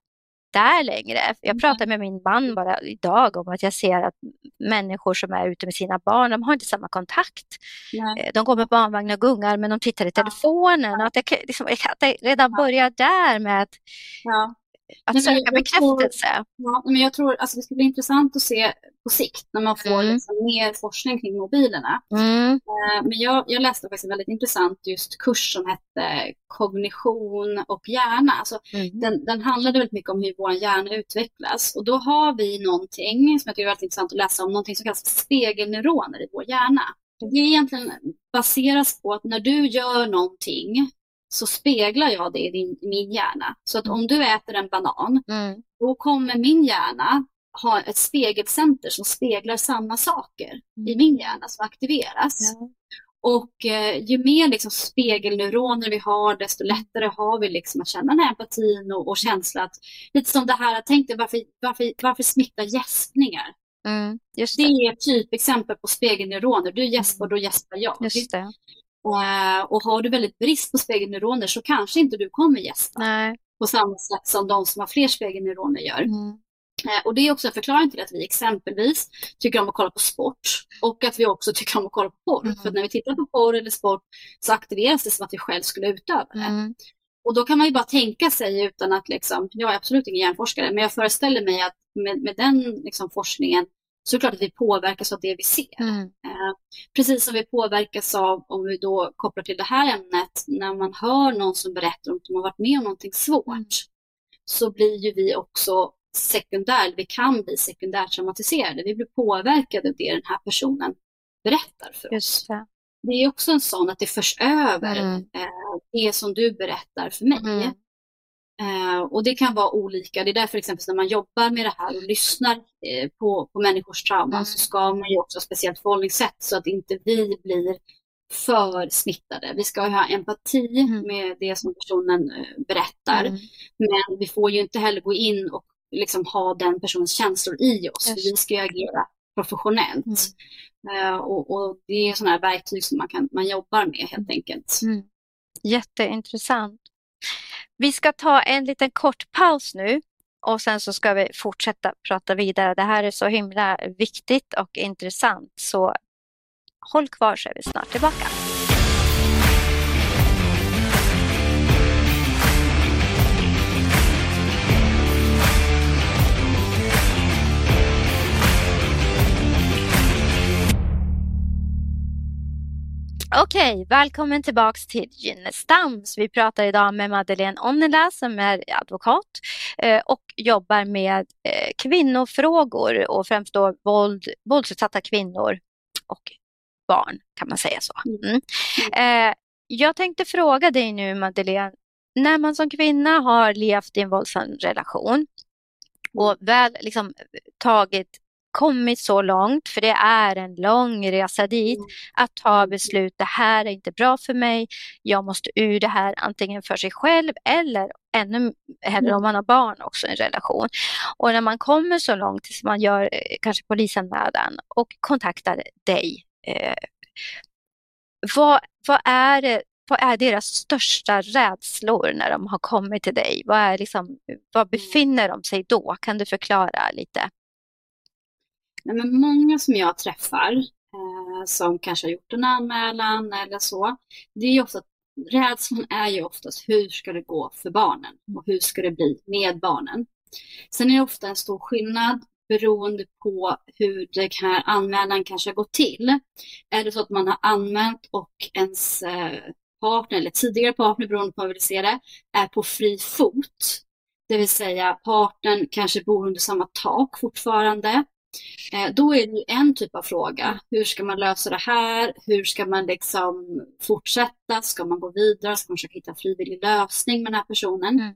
där längre. Jag mm. pratade med min man bara idag om att jag ser att människor som är ute med sina barn, de har inte samma kontakt. Nej. Eh, de går med barnvagn och gungar men de tittar i telefonen. Ja. Att, det, liksom, att det redan börjar där med att ja. Att men söka bekräftelse. Tror, ja, men jag tror alltså det ska bli intressant att se på sikt när man får mm. liksom mer forskning kring mobilerna. Mm. Uh, men jag, jag läste faktiskt en väldigt intressant just kurs som hette kognition och hjärna. Alltså, mm. den, den handlade väldigt mycket om hur vår hjärna utvecklas och då har vi någonting som jag tycker är väldigt intressant att läsa om, någonting som kallas spegelneuroner i vår hjärna. Det är egentligen baseras på att när du gör någonting så speglar jag det i, din, min hjärna. Så att om du äter en banan, mm. då kommer min hjärna ha ett spegelcenter som speglar samma saker mm. i min hjärna som aktiveras. Ja. Och eh, ju mer liksom, spegelneuroner vi har, desto lättare har vi liksom att känna den här empatin och, och känsla att, lite som det här, tänk dig varför, varför, varför smittar gäspningar? Mm, det. det. är ett typexempel på spegelneuroner. Du gäspar, mm. då gäspar jag. Just det. Eh, och har du väldigt brist på spegelneuroner så kanske inte du kommer gästa Nej. på samma sätt som de som har fler spegelneuroner gör. Mm. Eh, och det är också en förklaring till att vi exempelvis tycker om att kolla på sport och att vi också tycker om att kolla på porr. Mm. För när vi tittar på porr eller sport så aktiveras det som att vi själv skulle utöva det. Mm. och då kan man ju bara tänka sig utan att liksom, jag är absolut ingen hjärnforskare, men jag föreställer mig att med, med den liksom, forskningen så är det klart att vi påverkas av det vi ser. Mm. Eh, precis som vi påverkas av, om vi då kopplar till det här ämnet, när man hör någon som berättar om att de har varit med om någonting svårt, mm. så blir ju vi också sekundär, vi kan bli sekundärt traumatiserade. Vi blir påverkade av det den här personen berättar för oss. Det. det. är också en sån att det förs över mm. eh, det som du berättar för mig. Eh, och det kan vara olika. Det är därför exempelvis när man jobbar med det här och lyssnar eh, på, på människors trauma mm. så ska man ju också ha speciellt förhållningssätt så att inte vi blir för smittade. Vi ska ha empati mm. med det som personen eh, berättar. Mm. Men vi får ju inte heller gå in och liksom ha den personens känslor i oss. Yes. Vi ska ju agera professionellt. Mm. Uh, och, och, det är sådana här verktyg som man, kan, man jobbar med helt mm. enkelt. Mm. Jätteintressant. Vi ska ta en liten kort paus nu och sen så ska vi fortsätta prata vidare. Det här är så himla viktigt och intressant så håll kvar så är vi snart tillbaka. Okej, okay, välkommen tillbaks till Gynnestams. Vi pratar idag med Madeleine Onnela som är advokat eh, och jobbar med eh, kvinnofrågor och främst då våld, våldsutsatta kvinnor och barn kan man säga så. Mm. mm. Eh, jag tänkte fråga dig nu Madeleine, när man som kvinna har levt i en våldsam relation och väl liksom tagit kommit så långt, för det är en lång resa dit, mm. att ta beslut, det här är inte bra för mig, jag måste ur det här antingen för sig själv eller ännu hellre om man har barn också i en relation. Och när man kommer så långt tills man gör eh, kanske polisanmälan och kontaktar dig, eh, vad, vad, är det, vad är deras största rädslor när de har kommit till dig? Vad, är liksom, var mm. befinner de sig då? Kan du förklara lite? Nej, men många som jag träffar eh, som kanske har gjort en anmälan eller så, det är ju ofta, rädslan är ju oftast hur ska det gå för barnen och hur ska det bli med barnen. Sen är det ofta en stor skillnad beroende på hur den här anmälan kanske har gått till. Är det så att man har anmält och ens eh, partner eller tidigare partner, beroende på hur man vill se det, är på fri fot, det vill säga partnern kanske bor under samma tak fortfarande, då är det en typ av fråga. Hur ska man lösa det här? Hur ska man liksom fortsätta? Ska man gå vidare? Ska man försöka hitta en frivillig lösning med den här personen? Mm.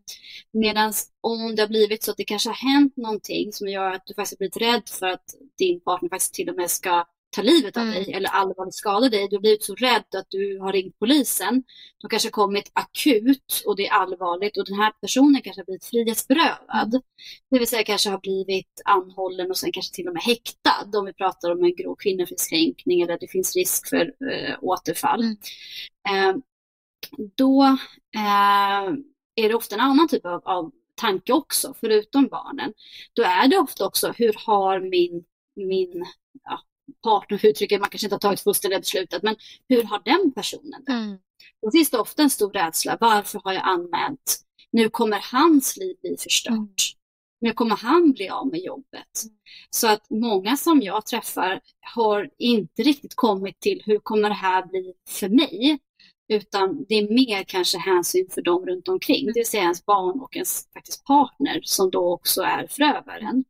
Medan om det har blivit så att det kanske har hänt någonting som gör att du faktiskt har blivit rädd för att din partner faktiskt till och med ska ta livet av mm. dig eller allvarligt skada dig. Du har blivit så rädd att du har ringt polisen. De kanske har kommit akut och det är allvarligt och den här personen kanske har blivit frihetsberövad. Mm. Det vill säga kanske har blivit anhållen och sen kanske till och med häktad om vi pratar om en grov kvinnofridskränkning eller det finns risk för äh, återfall. Eh, då eh, är det ofta en annan typ av, av tanke också, förutom barnen. Då är det ofta också, hur har min, min ja, partner uttrycker, man kanske inte har tagit fullständiga beslutet, men hur har den personen det? Mm. Då finns det ofta en stor rädsla, varför har jag anmält? Nu kommer hans liv bli förstört. Mm. Nu kommer han bli av med jobbet. Mm. Så att många som jag träffar har inte riktigt kommit till hur kommer det här bli för mig? Utan det är mer kanske hänsyn för dem runt omkring, det vill säga ens barn och ens faktiskt partner som då också är förövaren.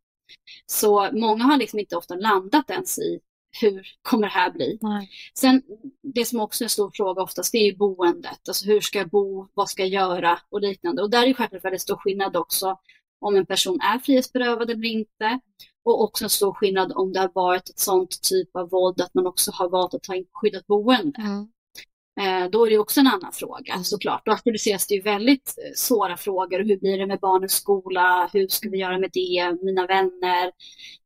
Så många har liksom inte ofta landat ens i hur kommer det här bli? Nej. Sen det som också är en stor fråga oftast det är ju boendet. Alltså hur ska jag bo, vad ska jag göra och liknande. Och där är självklart väldigt stor skillnad också om en person är frihetsberövad eller inte. Och också en stor skillnad om det har varit ett sånt typ av våld att man också har valt att ta in skyddat boende. Mm. Eh, då är det också en annan fråga mm. såklart. Då aktualiseras det ju väldigt eh, svåra frågor. Hur blir det med barnens skola? Hur ska vi göra med det? Mina vänner?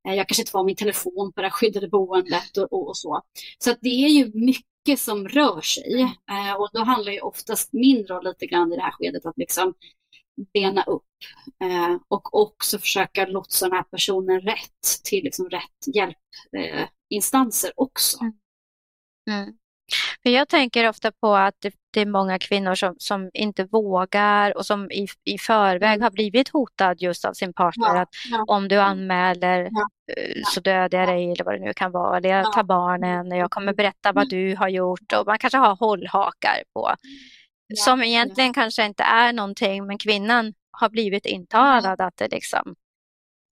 Eh, jag kanske inte får min telefon på det skyddade boendet och, och, och så. Så att det är ju mycket som rör sig och då handlar ju oftast min roll lite grann i det här skedet att liksom bena upp och också försöka lotsa den här personen rätt till liksom rätt hjälpinstanser också. Mm. Mm. För jag tänker ofta på att det, det är många kvinnor som, som inte vågar och som i, i förväg mm. har blivit hotad just av sin partner. Ja, att ja. Om du anmäler ja, eh, så dödar jag dig eller vad det nu kan vara. Eller jag tar barnen, jag kommer berätta vad mm. du har gjort. Och man kanske har hållhakar på. Som egentligen kanske inte är någonting men kvinnan har blivit intalad att det liksom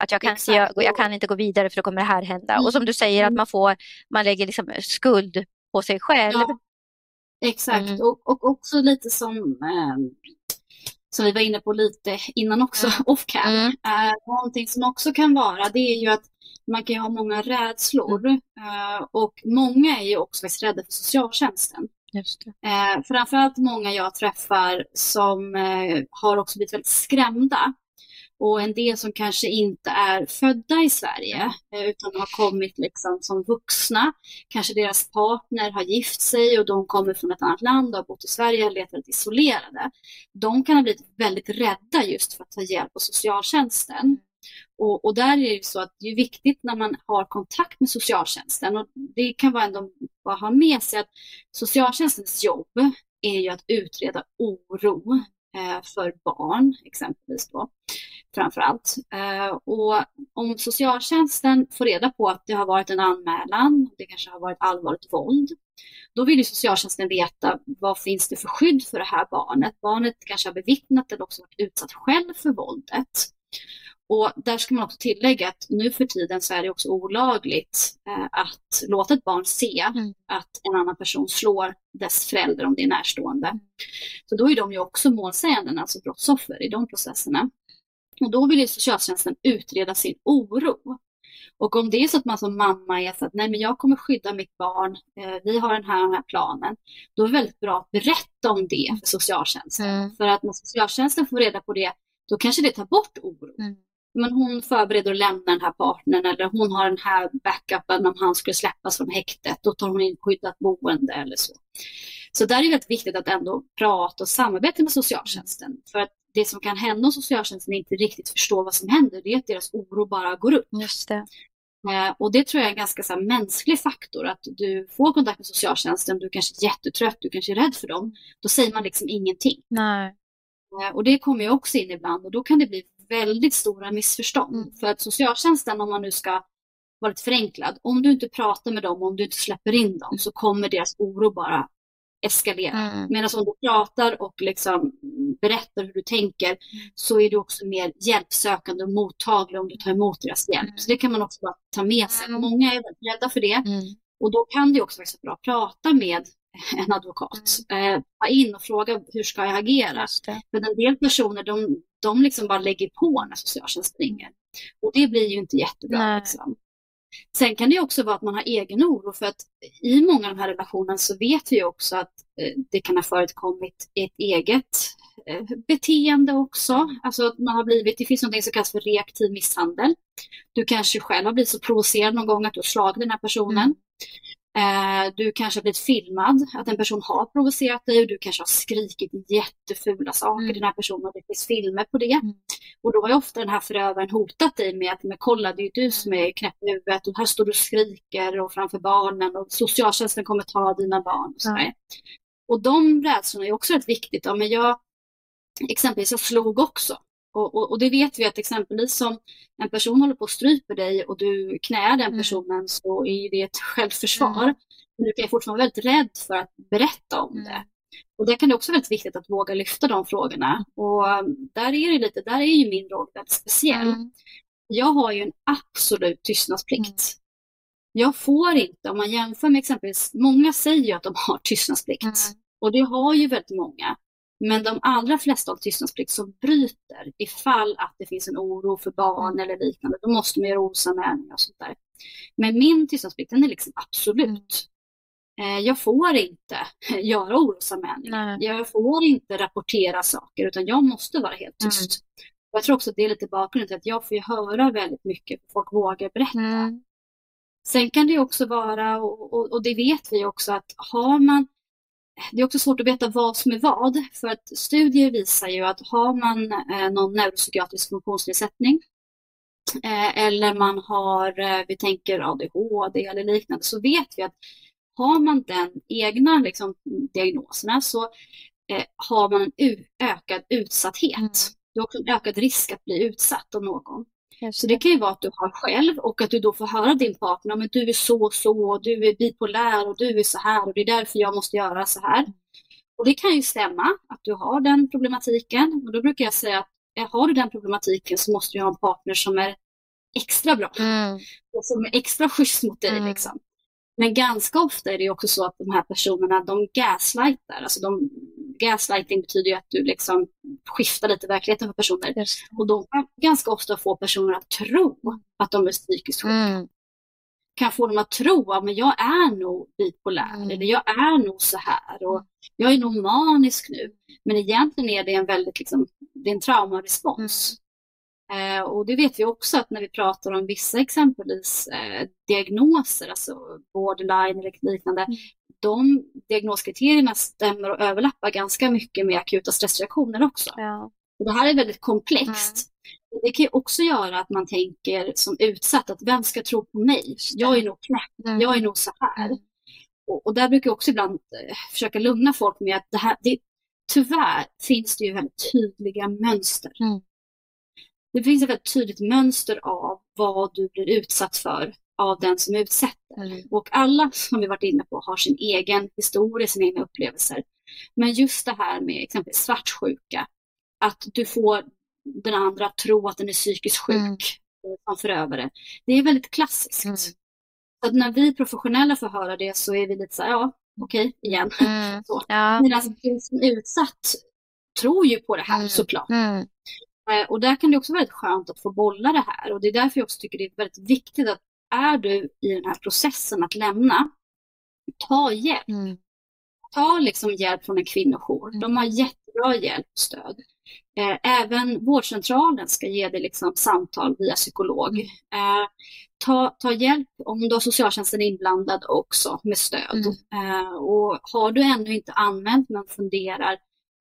att jag kan, jag, jag, kan inte gå vidare för då kommer det här hända. Och som du säger att mm. man får, man lägger liksom skuld på sig själv. Ja, exakt, mm. och, och också lite som, eh, som vi var inne på lite innan också, mm. off cam. Mm. Eh, någonting som också kan vara, det är ju att man kan ha många rädslor mm. eh, och många är ju också rädda för socialtjänsten. Just eh, framförallt många jag träffar som eh, har också blivit väldigt skrämda och en del som kanske inte är födda i Sverige eh, utan har kommit liksom som vuxna. Kanske deras partner har gift sig och de kommer från ett annat land och har bott i Sverige och väldigt isolerade. De kan ha blivit väldigt rädda just för att ta hjälp av socialtjänsten. Och, och, där är det så att det är viktigt när man har kontakt med socialtjänsten och det kan vara ändå bara ha med sig att socialtjänstens jobb är ju att utreda oro Eh, för barn exempelvis då framför allt. Eh, och om socialtjänsten får reda på att det har varit en anmälan, det kanske har varit allvarligt våld, då vill ju socialtjänsten veta vad finns det för skydd för det här barnet. Barnet kanske har bevittnat eller också varit utsatt själv för våldet. Och där ska man också tillägga att nu för tiden så är det också olagligt eh, att låta ett barn se mm. att en annan person slår dess förälder om det är närstående. Så då är de ju också målsäganden, alltså brottsoffer i de processerna. Och då vill ju socialtjänsten utreda sin oro. Och om det är så att man som mamma är så att nej men jag kommer skydda mitt barn, eh, vi har den här, den här planen, då är det väldigt bra att berätta om det för socialtjänsten. Mm. För att när socialtjänsten får reda på det, då kanske det tar bort oron. Mm. Men hon förbereder att lämna den här partnern eller hon har den här backupen om han skulle släppas från häktet, då tar hon in skyddat boende eller så. Så där är det väldigt viktigt att ändå prata och samarbeta med socialtjänsten. För att det som kan hända om socialtjänsten inte riktigt förstår vad som händer, det är att deras oro bara går upp. Just det. Eh, och det tror jag är en ganska så här, mänsklig faktor, att du får kontakt med socialtjänsten, du kanske är jättetrött, du kanske är rädd för dem, då säger man liksom ingenting. Nej. Eh, och det kommer ju också in ibland och då kan det bli väldigt stora missförstånd. Mm. För att socialtjänsten, om man nu ska vara lite förenklad, om du inte pratar med dem, om du inte släpper in dem, så kommer deras oro bara eskalera. Mm. Medan om du pratar och liksom berättar hur du tänker mm. så är du också mer hjälpsökande och mottaglig om du tar emot deras hjälp. Mm. Så det kan man också bara ta med sig. Mm. Många är rädda för det. Mm. Och då kan det också vara bra att prata med en advokat. Mm. Eh, ta in och fråga hur ska jag agera? För en del personer de, de liksom bara lägger på när socialtjänsten ringer. Och det blir ju inte jättebra. Liksom. Sen kan det också vara att man har egen oro för att i många av de här relationerna så vet vi också att eh, det kan ha förekommit ett eget eh, beteende också. Alltså att man har blivit, det finns något som kallas för reaktiv misshandel. Du kanske själv har blivit så provocerad någon gång att du har slagit den här personen. Mm. Eh, du kanske har blivit filmad, att en person har provocerat dig och du kanske har skrikit jättefula saker mm. den här personen och det finns filmer på det. Mm. Och då har ju ofta den här förövaren hotat dig med att men kolla det är ju du som är knäpp i huvudet och här står du och skriker och framför barnen och socialtjänsten kommer ta dina barn. Och, så mm. och de rädslorna är också rätt viktigt. Ja, men jag, exempelvis jag slog också och, och, och, det vet vi att exempelvis om en person håller på att strypa dig och du knäar den mm. personen mm. så är det ett självförsvar. Mm. Men du kan fortfarande vara väldigt rädd för att berätta om mm. det. Och det kan det också vara väldigt viktigt att våga lyfta de frågorna. Och um, där är det lite, där är ju min roll väldigt speciell. Mm. Jag har ju en absolut tystnadsplikt. Mm. Jag får inte, om man jämför med exempelvis, många säger ju att de har tystnadsplikt. Och det har ju väldigt många. Men de allra flesta av tystnadsplikt som bryter ifall att det finns en oro för barn eller liknande, då måste man göra orosanmälningar och sånt där. Men min tystnadsplikt den är liksom absolut. Mm. Jag får inte (laughs) göra orosanmälningar. Jag får inte rapportera saker utan jag måste vara helt tyst. Mm. Jag tror också att det är lite bakgrunden till att jag får höra väldigt mycket, folk vågar berätta. Mm. Sen kan det också vara, och, och, och, det vet vi också, att har man det är också svårt att veta vad som är vad, för att studier visar ju att har man eh, någon neuropsykiatrisk funktionsnedsättning eh, eller man har, eh, vi tänker ADHD eller liknande, så vet vi att har man den egna liksom, diagnoserna så eh, har man en ökad utsatthet. Mm. Du har också en ökad risk att bli utsatt av någon. Så det kan ju vara att du har själv och att du då får höra din partner, men du är så och så, och du är bipolär och du är så här och det är därför jag måste göra så här. Och det kan ju stämma att du har den problematiken. Och då brukar jag säga att har du den problematiken så måste du ha en partner som är extra bra. Mm. Och som är extra schysst mot dig. Mm. Liksom. Men ganska ofta är det också så att de här personerna de gaslightar. Alltså de, gaslighting betyder ju att du liksom skiftar lite verkligheten för personer. Och de kan ganska ofta få personer att tro att de är psykiskt sjuka. Mm. Kan få dem att tro att men jag är nog bipolär mm. eller jag är nog så här och jag är nog manisk nu. Men egentligen är det en väldigt liksom, det är en traumarespons. Mm. Eh, och det vet vi också att när vi pratar om vissa exempelvis eh, diagnoser, alltså borderline eller liknande, mm. de diagnoskriterierna stämmer och överlappar ganska mycket med akuta stressreaktioner också. Ja. Och det här är väldigt komplext. Mm. Det kan också göra att man tänker som utsatt att vem ska tro på mig? Jag är nog knäpp, mm. jag är nog så här. Mm. Och, och, där brukar jag också ibland eh, försöka lugna folk med att det här, det, tyvärr finns det ju väldigt tydliga mönster. Mm. Det finns ett väldigt tydligt mönster av vad du blir utsatt för av den som utsätter. Mm. Och alla som vi varit inne på har sin egen historia, sina egna upplevelser. Men just det här med exempelvis svartsjuka, att du får den andra att tro att den är psykiskt sjuk mm. som förövare. Det är väldigt klassiskt. Mm. Så när vi professionella får höra det så är vi lite så här, ja, okej, igen. Mm. (laughs) så. Ja. Medan den som är utsatt tror ju på det här mm. såklart. Eh, och där kan det också vara väldigt skönt att få bolla det här och det är därför jag också tycker det är väldigt viktigt att är du i den här processen att lämna, ta hjälp. Mm. Ta liksom hjälp från en kvinnojour. Mm. De har jättebra hjälp och stöd. Eh, även vårdcentralen ska ge dig liksom samtal via psykolog. Mm. Eh, ta, ta hjälp om du har socialtjänsten inblandad också med stöd. Mm. Och har du ännu inte anmält men funderar,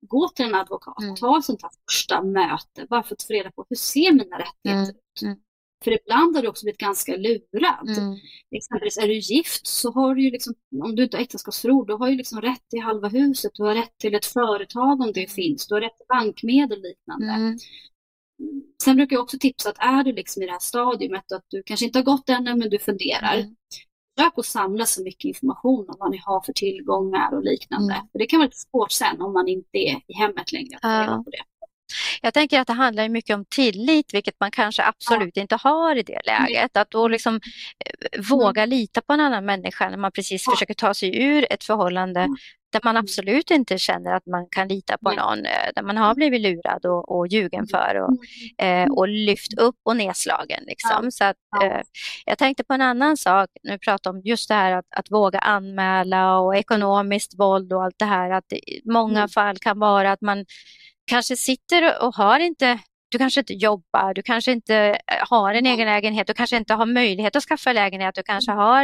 gå till en advokat. Mm. Ta ett sånt här första möte bara för att få reda på hur ser mina rättigheter mm. ut. Mm. För ibland har du också blivit ganska lurad. Mm. Exempelvis är du gift så har du ju liksom, om du inte har äktenskapsförord, du har ju liksom rätt till halva huset, du har rätt till ett företag om det mm. finns, du har rätt till bankmedel och liknande. Mm. Sen brukar jag också tipsa att är du liksom i det här stadiumet att du kanske inte har gått ännu men du funderar. Mm. Försök att samla så mycket information om vad ni har för tillgångar och liknande. Mm. För det kan vara lite svårt sen om man inte är i hemmet längre ja. på det. Jag tänker att det handlar mycket om tillit, vilket man kanske absolut ja. inte har i det läget. Att då liksom eh, våga lita på en annan människa när man precis ja. försöker ta sig ur ett förhållande mm. Där man absolut inte känner att man kan lita på någon, eh, där man har blivit lurad och, och ljugen mm. för och, eh, och lyft upp och nedslagen. Liksom. Så att, eh, jag tänkte på en annan sak, nu pratar om just det här att, att våga anmäla och ekonomiskt våld och allt det här, att i många mm. fall kan vara att man kanske sitter och har inte du kanske inte jobbar, du kanske inte eh, har en egen lägenhet, du kanske inte har möjlighet att skaffa lägenhet, du kanske har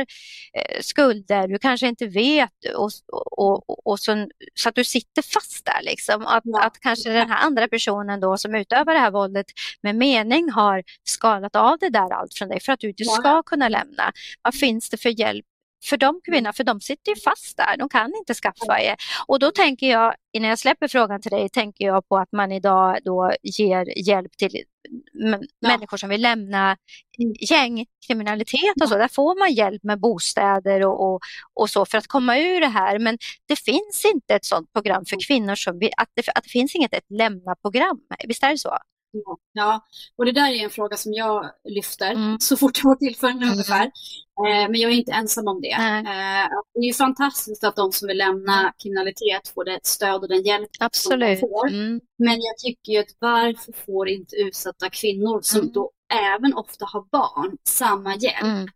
eh, skulder, du kanske inte vet och, och, och, och så, så, att du sitter fast där. Liksom. Att, ja. att kanske den här andra personen då som utövar det här våldet med mening har skalat av det där allt från dig för att du inte ska kunna lämna. Vad finns det för hjälp för de kvinnorna, för de sitter ju fast där, de kan inte skaffa er. Och då tänker jag, innan jag släpper frågan till dig, tänker jag på att man idag då ger hjälp till ja. människor som vill lämna gängkriminalitet och så. Där får man hjälp med bostäder och, och, och, så för att komma ur det här. Men det finns inte ett sådant program för kvinnor som vill, att det, att det finns inget ett lämna-program. Visst är det så? Ja, och det där är en fråga som jag lyfter mm. så fort jag får tillfälle mm. ungefär. Eh, men jag är inte ensam om det. Eh, det är ju fantastiskt att de som vill lämna mm. kriminalitet får det stöd och den hjälp Absolut. som de får. Mm. Men jag tycker ju att varför får inte utsatta kvinnor som mm. då även ofta har barn samma hjälp? Mm.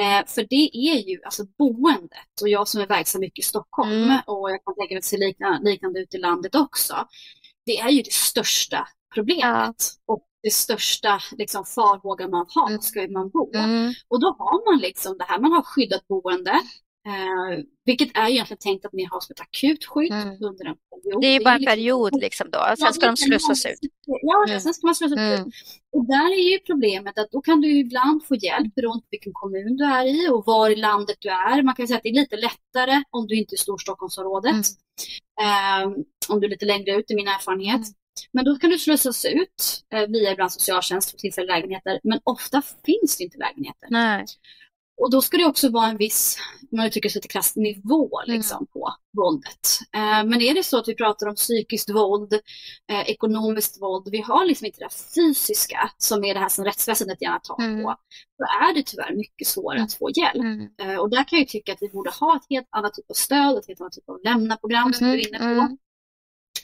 Eh, för det är ju alltså boendet och jag som är verksam mycket i Stockholm och jag kan tänka mig att det ser liknande, liknande ut i landet också. Det är ju det största problemet. Ja. Och det största liksom, farhågan man har, mm. ska man bo? Mm. Och då har man liksom det här, man har skyddat boende, Eh, vilket är egentligen tänkt att ni har som ett akut skydd mm. under en period. Det är bara en liksom... period liksom då, sen ja, ska de slussas ut. Ja, mm. sen ska man slussas mm. ut. Och där är ju problemet att då kan du ibland få hjälp beroende på vilken kommun du är i och var i landet du är. Man kan säga att det är lite lättare om du inte är i Storstockholmsområdet. Mm. Eh, om du är lite längre ut i min erfarenhet. Mm. Men då kan du slussas ut eh, via ibland socialtjänst för tillfälliga lägenheter. Men ofta finns det inte lägenheter. Nej. Och då ska det också vara en viss, om man uttrycker sig lite krasst, nivå mm. liksom, mm. på våldet. Eh, men är det så att vi pratar om psykiskt våld, eh, ekonomiskt våld, vi har liksom inte det fysiska som är det här som rättsväsendet gärna tar mm. på, då är det tyvärr mycket svårare mm. att få hjälp. Mm. Eh, och där kan jag tycka att vi borde ha ett helt annat typ av stöd, ett helt annat typ av lämna-program som du är inne på.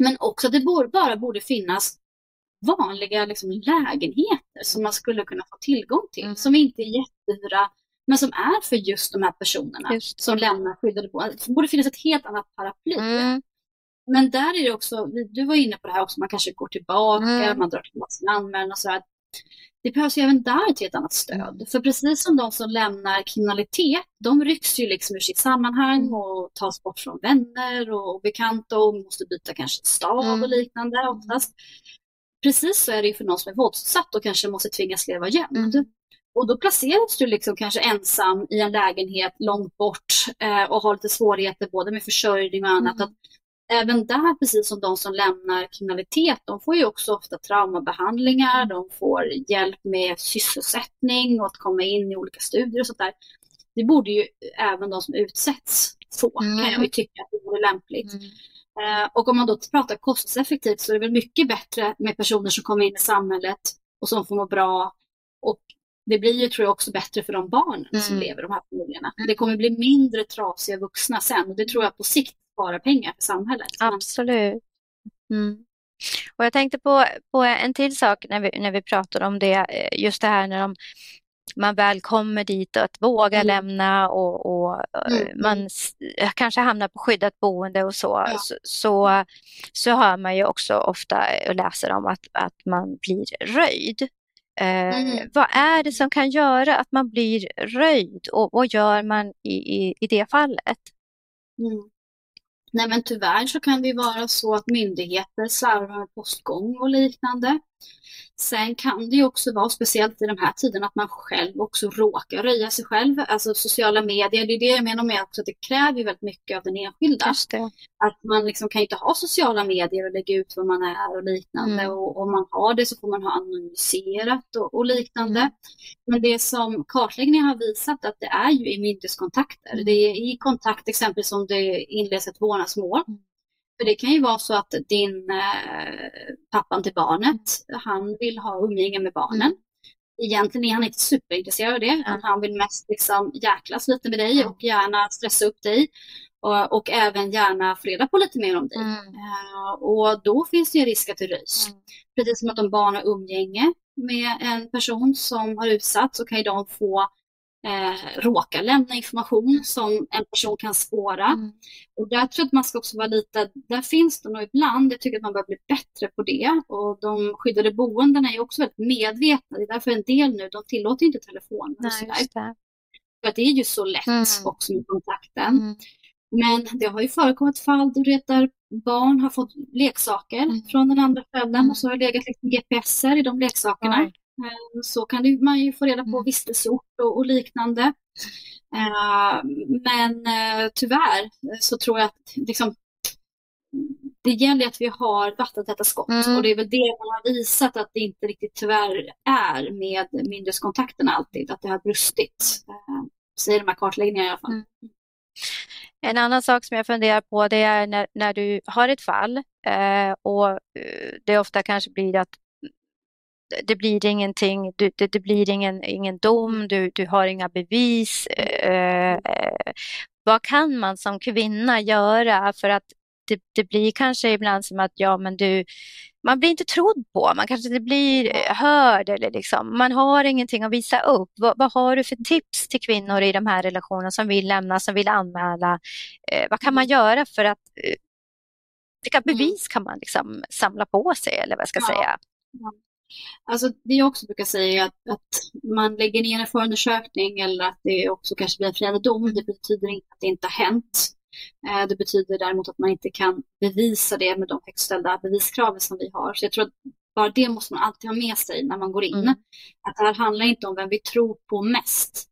Mm. Men också att det borde, bara borde finnas vanliga liksom, lägenheter som man skulle kunna få tillgång till, som inte är jättedyra men som är för just de här personerna just. som lämnar skyddade boenden. Det borde finnas ett helt annat paraply. Mm. Men där är det också, du var inne på det här också, man kanske går tillbaka, mm. man drar tillbaka sin anmälan och så här. Det behövs ju även där ett helt annat stöd. Mm. För precis som de som lämnar kriminalitet, de rycks ju liksom ur sitt sammanhang mm. och tas bort från vänner och bekanta och måste byta kanske stad mm. och liknande oftast. Precis så är det ju för någon som är våldsutsatt och kanske måste tvingas leva gömd. Mm. Och då placeras du liksom kanske ensam i en lägenhet långt bort eh, och har lite svårigheter både med försörjning och annat. Mm. Att även där, precis som de som lämnar kriminalitet, de får ju också ofta traumabehandlingar, mm. de får hjälp med sysselsättning och att komma in i olika studier och sånt där. Det borde ju även de som utsätts få, mm. kan jag ju tycka att det vore lämpligt. Mm. Eh, och om man då pratar kostnadseffektivt så är det väl mycket bättre med personer som kommer in i samhället och som får må bra och det blir ju, tror jag, också bättre för de barnen mm. som lever i de här familjerna. Det kommer bli mindre trasiga vuxna sen och det tror jag på sikt sparar pengar för samhället. Absolut. Mm. Och jag tänkte på, på en till sak när vi, när vi pratar om det, eh, just det här när de, man väl kommer dit och att våga mm. lämna och, och eh, mm. man kanske hamnar på skyddat boende och så, ja. så, så, så hör man ju också ofta och läser om att, att man blir röjd. Eh, mm. Vad är det som kan göra att man blir röjd och vad gör man i, i, i det fallet? Mm. Nej men tyvärr så kan det ju vara så att myndigheter slarvar med postgång och liknande. Sen kan det ju också vara, speciellt i de här tiderna, att man själv också råkar röja sig själv. Alltså sociala medier, det är det jag menar med också att det kräver väldigt mycket av den enskilda. Att man liksom kan inte ha sociala medier och lägga ut vad man är och liknande. Mm. Och om man har det så får man ha anonymiserat och, och liknande. Mm. Men det som kartläggningen har visat att det är ju i myndighetskontakter. Mm. Det är i kontakt exempelvis om det inleds ett vårdnadsmål. För det kan ju vara så att din eh, pappan till barnet, han vill ha umgänge med barnen. Egentligen är han inte superintresserad av det, mm. han vill mest liksom jäklas lite med dig och gärna stressa upp dig. Och, och även gärna få reda på lite mer om dig. Mm. Uh, och då finns det ju risk att det röjs. Mm. Precis som att om barn har umgänge med en person som har utsatts så kan ju de få eh, råkar lämna information som en person kan spåra. Mm. Och där tror jag att man ska också vara lite, där finns det nog ibland, jag tycker att man bör bli bättre på det. Och de skyddade boendena är också väldigt medvetna, det är därför en del nu, de tillåter inte telefoner och sådär. För att det är ju så lätt mm. också med kontakten. Mm. Men det har ju förekommit fall där barn har fått leksaker mm. från den andra föräldern och så har det legat liksom GPSer i de leksakerna. Eh, så kan man ju få reda på mm. vistelseort och, och liknande. Eh, men eh, tyvärr så tror jag att liksom, det gäller att vi har vattentäta skott mm. och det är väl det man har visat att det inte riktigt tyvärr är med myndighetskontakterna alltid, att det har brustit. Säger de här kartläggningarna i alla fall. Mm. En annan sak som jag funderar på det är när, när du har ett fall eh, och det ofta kanske blir att det blir ingenting, du, det, det, blir ingen, ingen dom, du, du har inga bevis. Eh, eh, vad kan man som kvinna göra för att det, det, blir kanske ibland som att ja, men du, man blir inte trodd på, man kanske inte blir hörd eller liksom, man har ingenting att visa upp. Vad, vad har du för tips till kvinnor i de här relationerna som vill lämna, som vill anmäla? Eh, vad kan man göra för att eh, vilka bevis kan man liksom samla på sig eller vad jag ska ja. säga? Alltså det jag också brukar säga är att, att man lägger ner en förundersökning eller att det också kanske blir en friande dom. Det betyder inte att det inte har hänt. Eh, det betyder däremot att man inte kan bevisa det med de högt ställda beviskraven som vi har. Så jag tror att bara det måste man alltid ha med sig när man går in. Mm. Att det här handlar inte om vem vi tror på mest.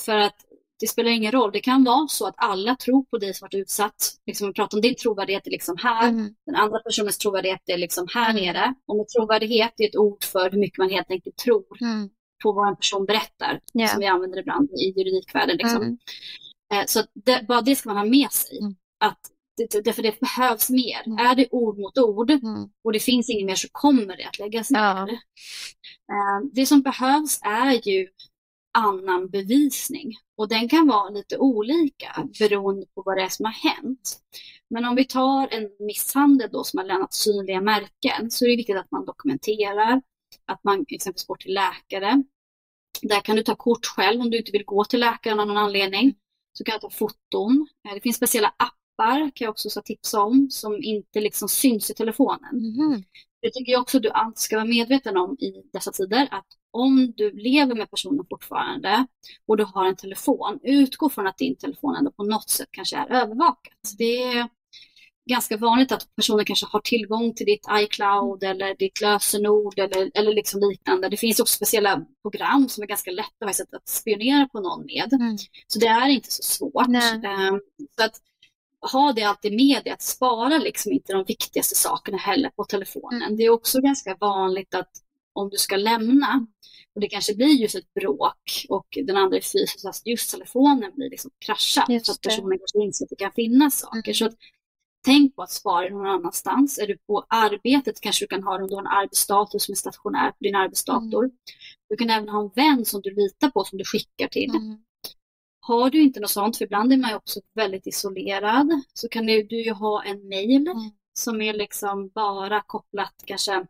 För att det spelar ingen roll. Det kan vara så att alla tror på dig som varit utsatt. Liksom, vi pratar om din trovärdighet är liksom här. Mm. Den andra personens trovärdighet är liksom här mm. nere. Och med trovärdighet är ett ord för hur mycket man helt enkelt tror mm. på vad en person berättar. Yeah. Som vi använder ibland i juridikvärlden. Liksom. Mm. Eh, så det, bara det ska man ha med sig. Mm. Att det, det, för det behövs mer. Mm. Är det ord mot ord mm. och det finns inget mer så kommer det att läggas ner. Ja. Eh, det som behövs är ju annan bevisning. Och den kan vara lite olika beroende på vad det är som har hänt. Men om vi tar en misshandel då som har lämnat synliga märken så är det viktigt att man dokumenterar, att man exempelvis går till läkare. Där kan du ta kort själv om du inte vill gå till läkaren av någon anledning. Så kan du ta foton. Eh, det finns speciella appar kan jag också tipsa om som inte liksom syns i telefonen. Mm. Det tycker jag också att du alltid ska vara medveten om i dessa tider. Att om du lever med personen fortfarande och du har en telefon, utgå från att din telefon ändå på något sätt kanske är övervakat. Det är ganska vanligt att personen kanske har tillgång till ditt iCloud eller ditt lösenord eller, eller liksom liknande. Det finns också speciella program som är ganska lätta att spionera på någon med. Mm. Så det är inte så svårt. Um, så att ha det alltid med dig, att spara liksom inte de viktigaste sakerna heller på telefonen. Mm. Det är också ganska vanligt att om du ska lämna och det kanske blir just ett bråk och den andra är fysisk, att just telefonen blir liksom kraschad så att personen kanske inser att det kan finnas saker. Mm. Så att, tänk på att spara någon annanstans. Är du på arbetet kanske du kan ha om du har en arbetsdator som är stationär på din arbetsdator. Mm. Du kan även ha en vän som du litar på som du skickar till. Mm. Har du inte något sånt, för ibland är man ju också väldigt isolerad, så kan du, du ju ha en mail mm. som är liksom bara kopplat kanske,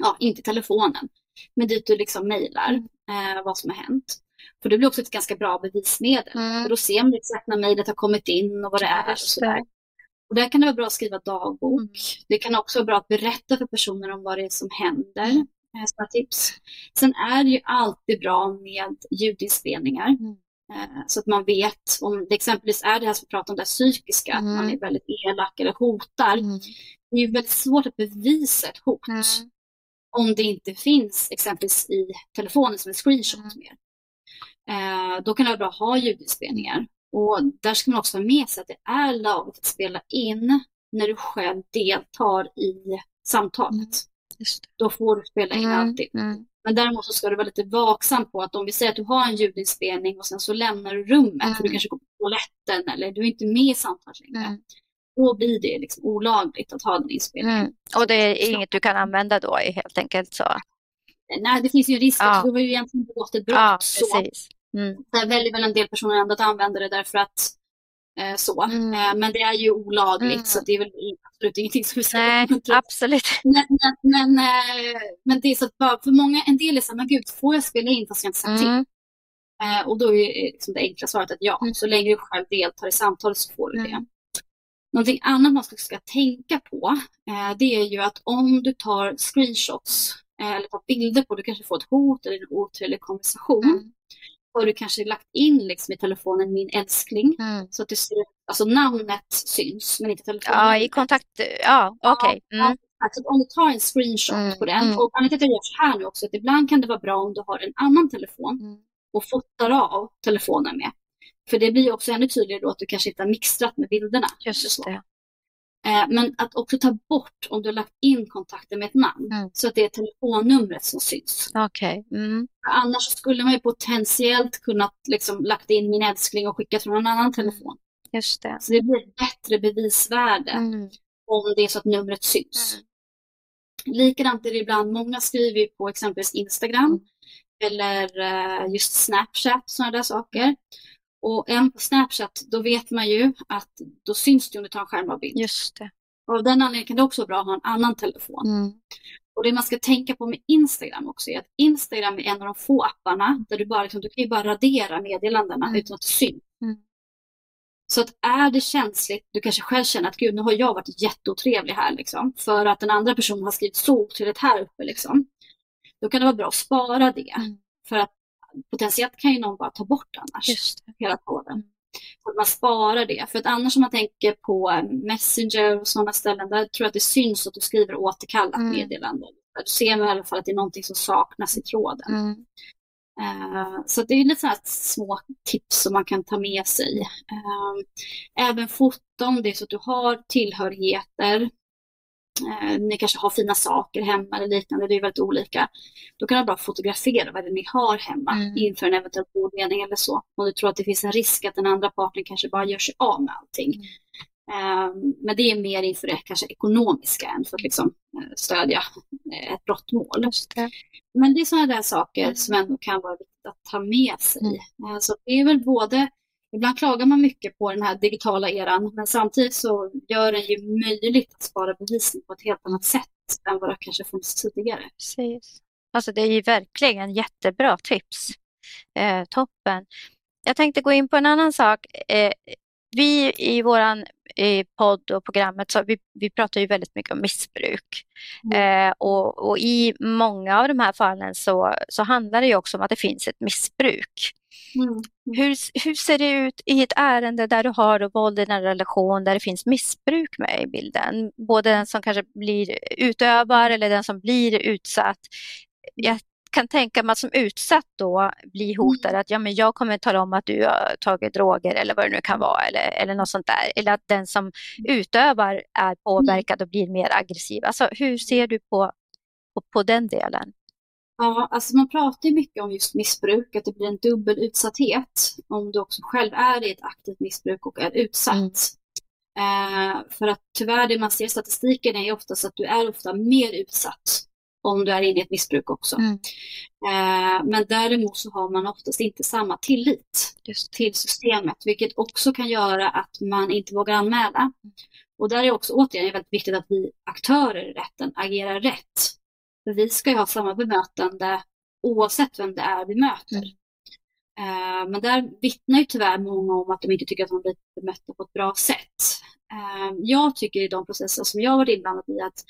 ja, inte telefonen, men dit du liksom mejlar mm. eh, vad som har hänt. För det blir också ett ganska bra bevismedel. Mm. För då ser man exakt när mejlet har kommit in och vad det är. Och, sådär. och där kan det vara bra att skriva dagbok. Mm. Det kan också vara bra att berätta för personer om vad det är som händer. Mm. Eh, tips. Sen är det ju alltid bra med ljudinspelningar. Mm. Eh, så att man vet om det exempelvis är det här som vi pratar om, det psykiska, mm. att man är väldigt elak eller hotar. Mm. Det är ju väldigt svårt att bevisa ett hot mm. om det inte finns exempelvis i telefonen som en screenshot mm. med. Eh, då kan det vara bra att ha ljudinspelningar. Och där ska man också ha med sig att det är lagligt att spela in när du själv deltar i samtalet. Mm. Då får du spela in mm. alltid. Men däremot så ska du vara lite vaksam på att om vi säger att du har en ljudinspelning och sen så lämnar du rummet mm. för du kanske går på toaletten eller du är inte med i samtalet längre. Mm. Då blir det liksom olagligt att ha den inspelningen. Mm. Och det är inget du kan använda då helt enkelt så? Nej, det finns ju risk ja. du har ju egentligen begått ett brott. Ja, precis. Så. Mm. Där väljer väl en del personer ändå att använda det därför att så. Mm. Eh, men det är ju olagligt mm. så det är väl absolut ingenting som vi ska Nej, (laughs) absolut. Men, men, men, eh, men, det är så att bara för många, en del är så här, men gud, får jag spela in fast jag inte sagt mm. till? Och då är liksom det enkla svaret att ja, mm. så länge du själv deltar i samtalet så får du det. Mm. Någonting annat man ska, ska tänka på, det är ju att om du tar screenshots eller tar bilder på, du kanske får ett hot eller en otrevlig konversation, mm har du kanske lagt in liksom i telefonen min älskling. Mm. Så att du ser, alltså namnet syns men inte telefonen. Ja, i kontakt, ja okej. Okay. Mm. Alltså, om du tar en screenshot mm. på den, mm. och anledningen till att jag gör så här nu också, att ibland kan det vara bra om du har en annan telefon mm. och fotar av telefonen med. För det blir också ännu tydligare då att du kanske inte har mixtrat med bilderna. Just det. Eh, men att också ta bort om du har lagt in kontakten med ett namn mm. så att det är telefonnumret som syns. Okay. Mm. Annars skulle man ju potentiellt kunnat liksom lagt in min älskling och skickat från en annan telefon. Just det. Så det blir ett bättre bevisvärde mm. om det är så att numret syns. Mm. Likadant är det ibland, många skriver på exempelvis Instagram mm. eller eh, just Snapchat, sådana där saker. Och en på Snapchat, då vet man ju att då syns det om du tar en skärmavbild. Just det. Och av den anledningen kan det också vara bra att ha en annan telefon. Mm. Och det man ska tänka på med Instagram också är att Instagram är en av de få apparna där du bara, liksom, du kan ju bara radera meddelandena mm. utan att det syns. Mm. Så att är det känsligt, du kanske själv känner att gud nu har jag varit jätteotrevlig här liksom, för att den andra personen har skrivit så otrevligt här uppe liksom. då kan det vara bra att spara det. Mm. För att potentiellt kan ju någon bara ta bort annars, hela tråden. Så att man sparar det. För att annars om man tänker på Messenger och sådana ställen, där tror jag att det syns att du skriver återkallat mm. meddelande. Du ser i alla fall att det är någonting som saknas i tråden. Mm. Uh, så det är lite sådana små tips som man kan ta med sig. Uh, även foton, det är så att du har tillhörigheter eh, ni kanske har fina saker hemma eller liknande, det är väldigt olika. Då kan du bara fotografera vad ni har hemma mm. inför en eventuell bodelning eller så. Om du tror att det finns en risk att den andra parten kanske bara gör sig av med allting. Mm. Eh, men det är mer inför det kanske ekonomiska än för att liksom, eh, stödja eh, ett brottmål. Det. Men det är sådana där saker mm. som ändå kan vara viktigt att ta med sig. Mm. Så det är väl både Ibland klagar man mycket på den här digitala eran, men samtidigt så gör den ju möjligt att spara bevisning på ett helt annat sätt än vad det kanske funnits tidigare. Precis. Alltså det är ju verkligen jättebra tips. Eh, toppen. Jag tänkte gå in på en annan sak. Eh, vi i våran i podd och programmet så vi, vi pratar ju väldigt mycket om missbruk. Mm. Eh, och, och, i många av de här fallen så, så handlar det ju också om att det finns ett missbruk. Mm. Hur, hur ser det ut i ett ärende där du har våld i en relation där det finns missbruk med i bilden? Både den som kanske blir utövar eller den som blir utsatt. Jag kan tänka mig att som utsatt då bli hotad mm. att ja, men jag kommer tala om att du har tagit droger eller vad det nu kan vara eller, eller något sånt där. Eller att den som utövar är påverkad och blir mer aggressiv. Alltså, hur ser du på, på, på den delen? Ja, alltså man pratar ju mycket om just missbruk, att det blir en dubbel utsatthet om du också själv är i ett aktivt missbruk och är utsatt. Mm. Eh, för att tyvärr det man ser i statistiken är ju oftast att du är ofta mer utsatt om du är inne i ett missbruk också. Mm. Eh, men däremot så har man oftast inte samma tillit Just. till systemet, vilket också kan göra att man inte vågar anmäla. Mm. Och där är också återigen väldigt viktigt att vi aktörer i rätten agerar rätt. För vi ska ju ha samma bemötande oavsett vem det är vi möter. Mm. Uh, men där vittnar ju tyvärr många om att de inte tycker att de blir bemötta på ett bra sätt. Uh, jag tycker i de processer som jag varit inblandad i att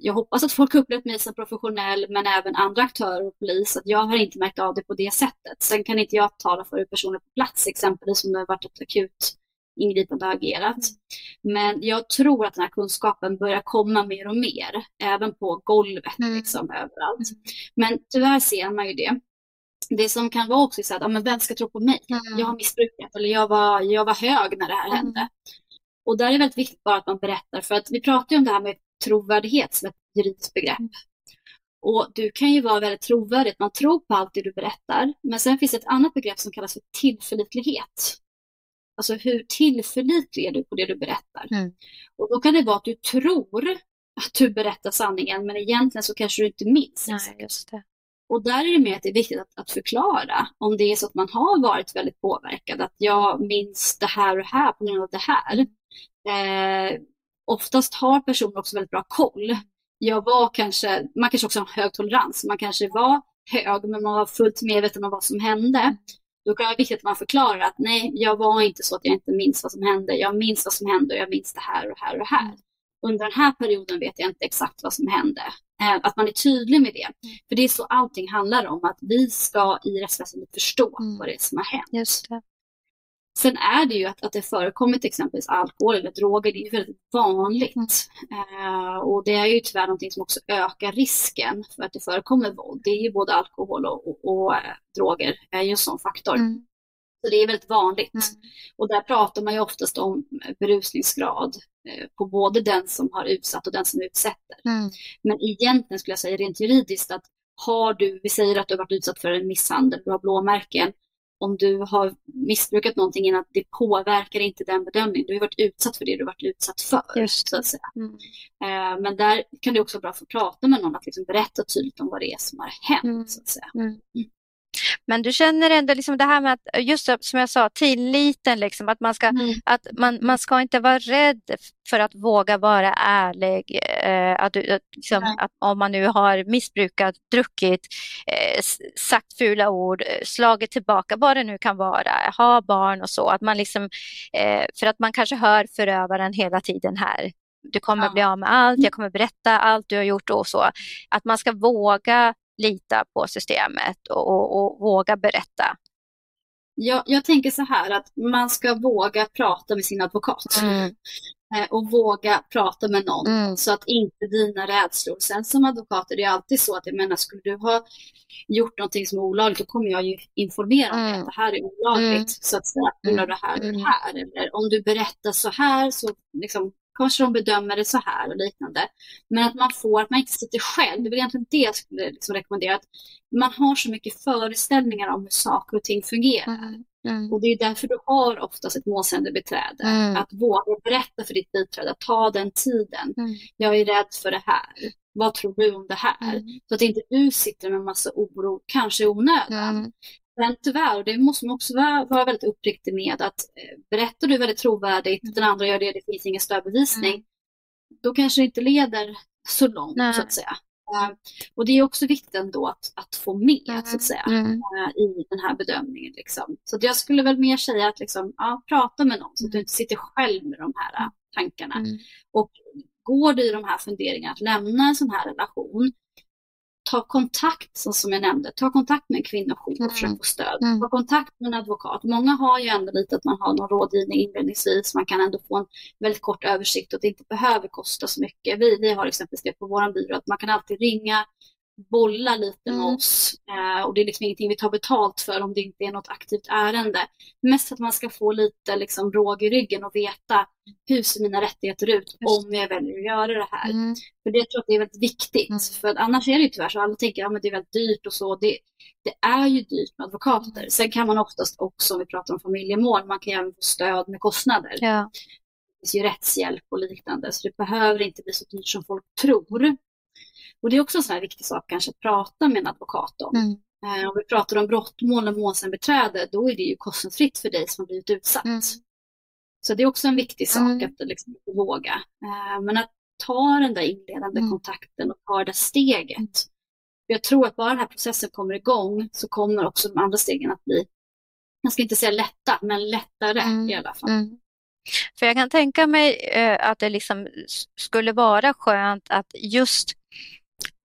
jag hoppas att folk upplevt mig som professionell men även andra aktörer och polis att jag har inte märkt av det på det sättet. Sen kan inte jag tala för hur personer på plats exempelvis om det har varit ett akut ingripande har agerat. Men jag tror att den här kunskapen börjar komma mer och mer, även på golvet, mm. liksom, överallt. Men tyvärr ser man ju det. Det som kan vara också så att, ja, men vem ska tro på mig? Mm. Jag har missbrukat eller jag var, jag var hög när det här mm. hände. Och där är det väldigt viktigt bara att man berättar, för att vi pratar ju om det här med trovärdighet som ett juridiskt begrepp. Mm. Och du kan ju vara väldigt trovärdig, man tror på allt det du berättar. Men sen finns det ett annat begrepp som kallas för tillförlitlighet. Alltså hur tillförlitlig är du på det du berättar? Mm. Och då kan det vara att du tror att du berättar sanningen men egentligen så kanske du inte minns. Nej. Och där är det med att det är viktigt att, att, förklara om det är så att man har varit väldigt påverkad, att jag minns det här och det här på grund av det här. Eh, oftast har personer också väldigt bra koll. Jag var kanske, man kanske också har hög tolerans, man kanske var hög men man var fullt medveten om vad som hände. Då kan det vara viktigt att man förklarar att nej, jag var inte så att jag inte minns vad som hände. Jag minns vad som hände och jag minns det här och här och här. Under den här perioden vet jag inte exakt vad som hände. Eh, att man är tydlig med det. För det är så allting handlar om, att vi ska i rättsväsendet förstå mm. vad det är som har hänt. Just det. Sen är det ju att, att det förekommit exempelvis alkohol eller droger, det är ju väldigt vanligt. Mm. Uh, och det är ju tyvärr någonting som också ökar risken för att det förekommer våld. Det är ju både alkohol och, och, och uh, droger är ju en sån faktor. Mm. Så det är väldigt vanligt. Mm. Och där pratar man ju oftast om berusningsgrad uh, på både den som har utsatt och den som utsätter. Mm. Men egentligen skulle jag säga rent juridiskt att har du, vi säger att du har varit utsatt för en misshandel, du har blåmärken, om du har missbrukat någonting innan, det påverkar inte den bedömningen. Du har varit utsatt för det du varit utsatt för. Just. Så att säga. Mm. Eh, men där kan det också vara bra att få prata med någon, att liksom berätta tydligt om vad det är som har hänt. Mm. Så att säga. Mm. Mm. Men du känner ändå liksom det här med att, just som jag sa, tilliten, liksom, att, man ska, mm. att man, man ska inte vara rädd för att våga vara ärlig. Eh, att, att, liksom, att, om man nu har missbrukat, druckit, eh, sagt fula ord, slagit tillbaka, vad det nu kan vara, ha barn och så. Att man liksom, eh, för att man kanske hör förövaren hela tiden här. Du kommer ja. bli av med allt, jag kommer berätta allt du har gjort och så. Att man ska våga lita på systemet och, och, och våga berätta? Jag, jag, tänker så här att man ska våga prata med sin advokat. Mm. Eh, och våga prata med någon mm. så att inte dina rädslor. Sen som advokat är det alltid så att jag menar, skulle du ha gjort någonting som är olagligt då kommer jag ju informera mm. att det här är olagligt mm. så att säga på grund det här och det mm. här. Eller om du berättar så här så liksom, kanske de bedömer det så här och liknande. Men att man får, att man inte sitter själv, det är väl egentligen det jag skulle liksom rekommendera. Att man har så mycket föreställningar om hur saker och ting fungerar. Mm. Mm. Och det är därför du har oftast ett målsägandebiträde. Mm. Att våga berätta för ditt biträde, ta den tiden. Mm. Jag är rädd för det här. Vad tror du om det här? Mm. Så att inte du sitter med massa oro, kanske i onödan. Mm. Men tyvärr, och det måste man också vara, väldigt uppriktig med, att eh, berättar du väldigt trovärdigt, mm. den andra gör det, det finns ingen stödbevisning, mm. då kanske det inte leder så långt Nej. så att säga. Uh, och det är också viktigt ändå att, att få med mm. så att säga mm. uh, i den här bedömningen. Liksom. Så jag skulle väl mer säga att liksom, ja, prata med någon så att du inte sitter själv med de här tankarna. Mm. Och går det i de här funderingarna att lämna en sån här relation, ta kontakt, som jag nämnde, ta kontakt med en kvinnojour mm. för att få stöd. Mm. Ta kontakt med en advokat. Många har ju ändå lite att man har någon rådgivning inledningsvis, man kan ändå få en väldigt kort översikt och det inte behöver kosta så mycket. Vi, vi har exempelvis det på vår byrå, att man kan alltid ringa bolla lite med mm. oss eh, och det är liksom ingenting vi tar betalt för om det inte är något aktivt ärende. Mest att man ska få lite liksom råg i ryggen och veta hur ser mina rättigheter ut om jag väljer att göra det här. Mm. För det jag tror att det är väldigt viktigt, mm. för annars är det ju tyvärr så alla tänker att ja, det är väldigt dyrt och så. Det, det är ju dyrt med advokater. Mm. Sen kan man oftast också, om vi pratar om familjemål, man kan även få stöd med kostnader. Ja. Det finns ju rättshjälp och liknande, så det behöver inte bli så dyrt som folk tror. Och det är också en sån här viktig sak kanske att prata med en advokat om. Mm. Eh, om vi pratar om brottmål och målsägandebiträde, då är det ju kostnadsfritt för dig som har blivit utsatt. Mm. Så det är också en viktig sak mm. att liksom våga. Eh, men att ta den där inledande mm. kontakten och ta det där steget. Mm. Jag tror att bara den här processen kommer igång så kommer också de andra stegen att bli, jag ska inte säga lätta, men lättare mm. i alla fall. Mm. För jag kan tänka mig eh, att det liksom skulle vara skönt att just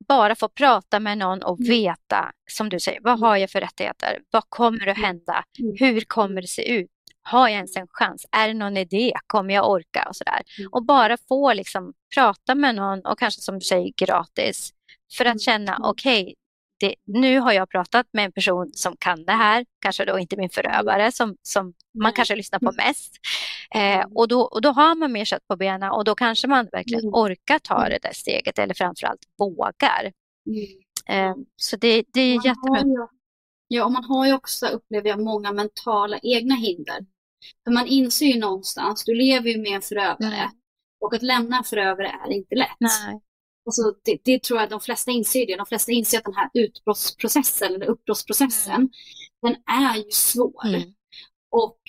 bara få prata med någon och mm. veta, som du säger, vad mm. har jag för rättigheter? Vad kommer att hända? Hur kommer det se ut? Har jag ens en chans? Är det någon idé? Kommer jag orka? Och, sådär. Och bara få liksom, prata med någon och kanske som du säger gratis för att känna okej, okay, det, nu har jag pratat med en person som kan det här, kanske då inte min förövare som, som man kanske lyssnar på mest. Eh, och, då, och då har man mer kött på benen och då kanske man verkligen mm. orkar ta det där steget eller framförallt vågar. Eh, så det, det är jättebra. Ja, och man har ju också, upplever jag, många mentala egna hinder. För man inser ju någonstans, du lever ju med en förövare mm. och att lämna en förövare är inte lätt. Nej. Alltså det, det, tror jag de flesta inser det. De flesta inser att den här utbrottsprocessen, eller uppbrottsprocessen, mm. den är ju svår. Mm. Och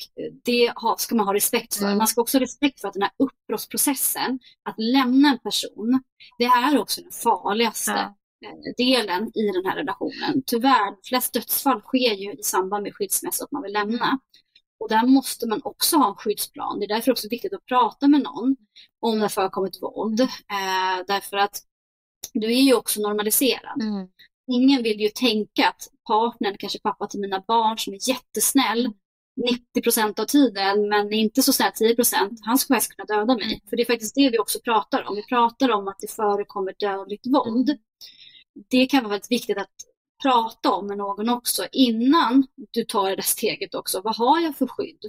det ska man ha respekt för. Mm. Man ska också ha respekt för att den här uppbrottsprocessen, att lämna en person, det är också den farligaste ja. Eh, delen i den här relationen. Tyvärr, de flesta dödsfall sker ju i samband med skilsmässa, att man vill lämna. Mm. Och där måste man också ha en skyddsplan. Det är därför också viktigt att prata med någon om det har förekommit våld. Eh, därför att du är ju också normaliserad. Mm. Ingen vill ju tänka att partnern, kanske pappa till mina barn som är jättesnäll 90 procent av tiden men inte så snäll 10 procent, han ska faktiskt kunna döda mig. För det är faktiskt det vi också pratar om. Vi pratar om att det förekommer dödligt våld. Det kan vara väldigt viktigt att prata om med någon också innan du tar det där steget också. Vad har jag för skydd?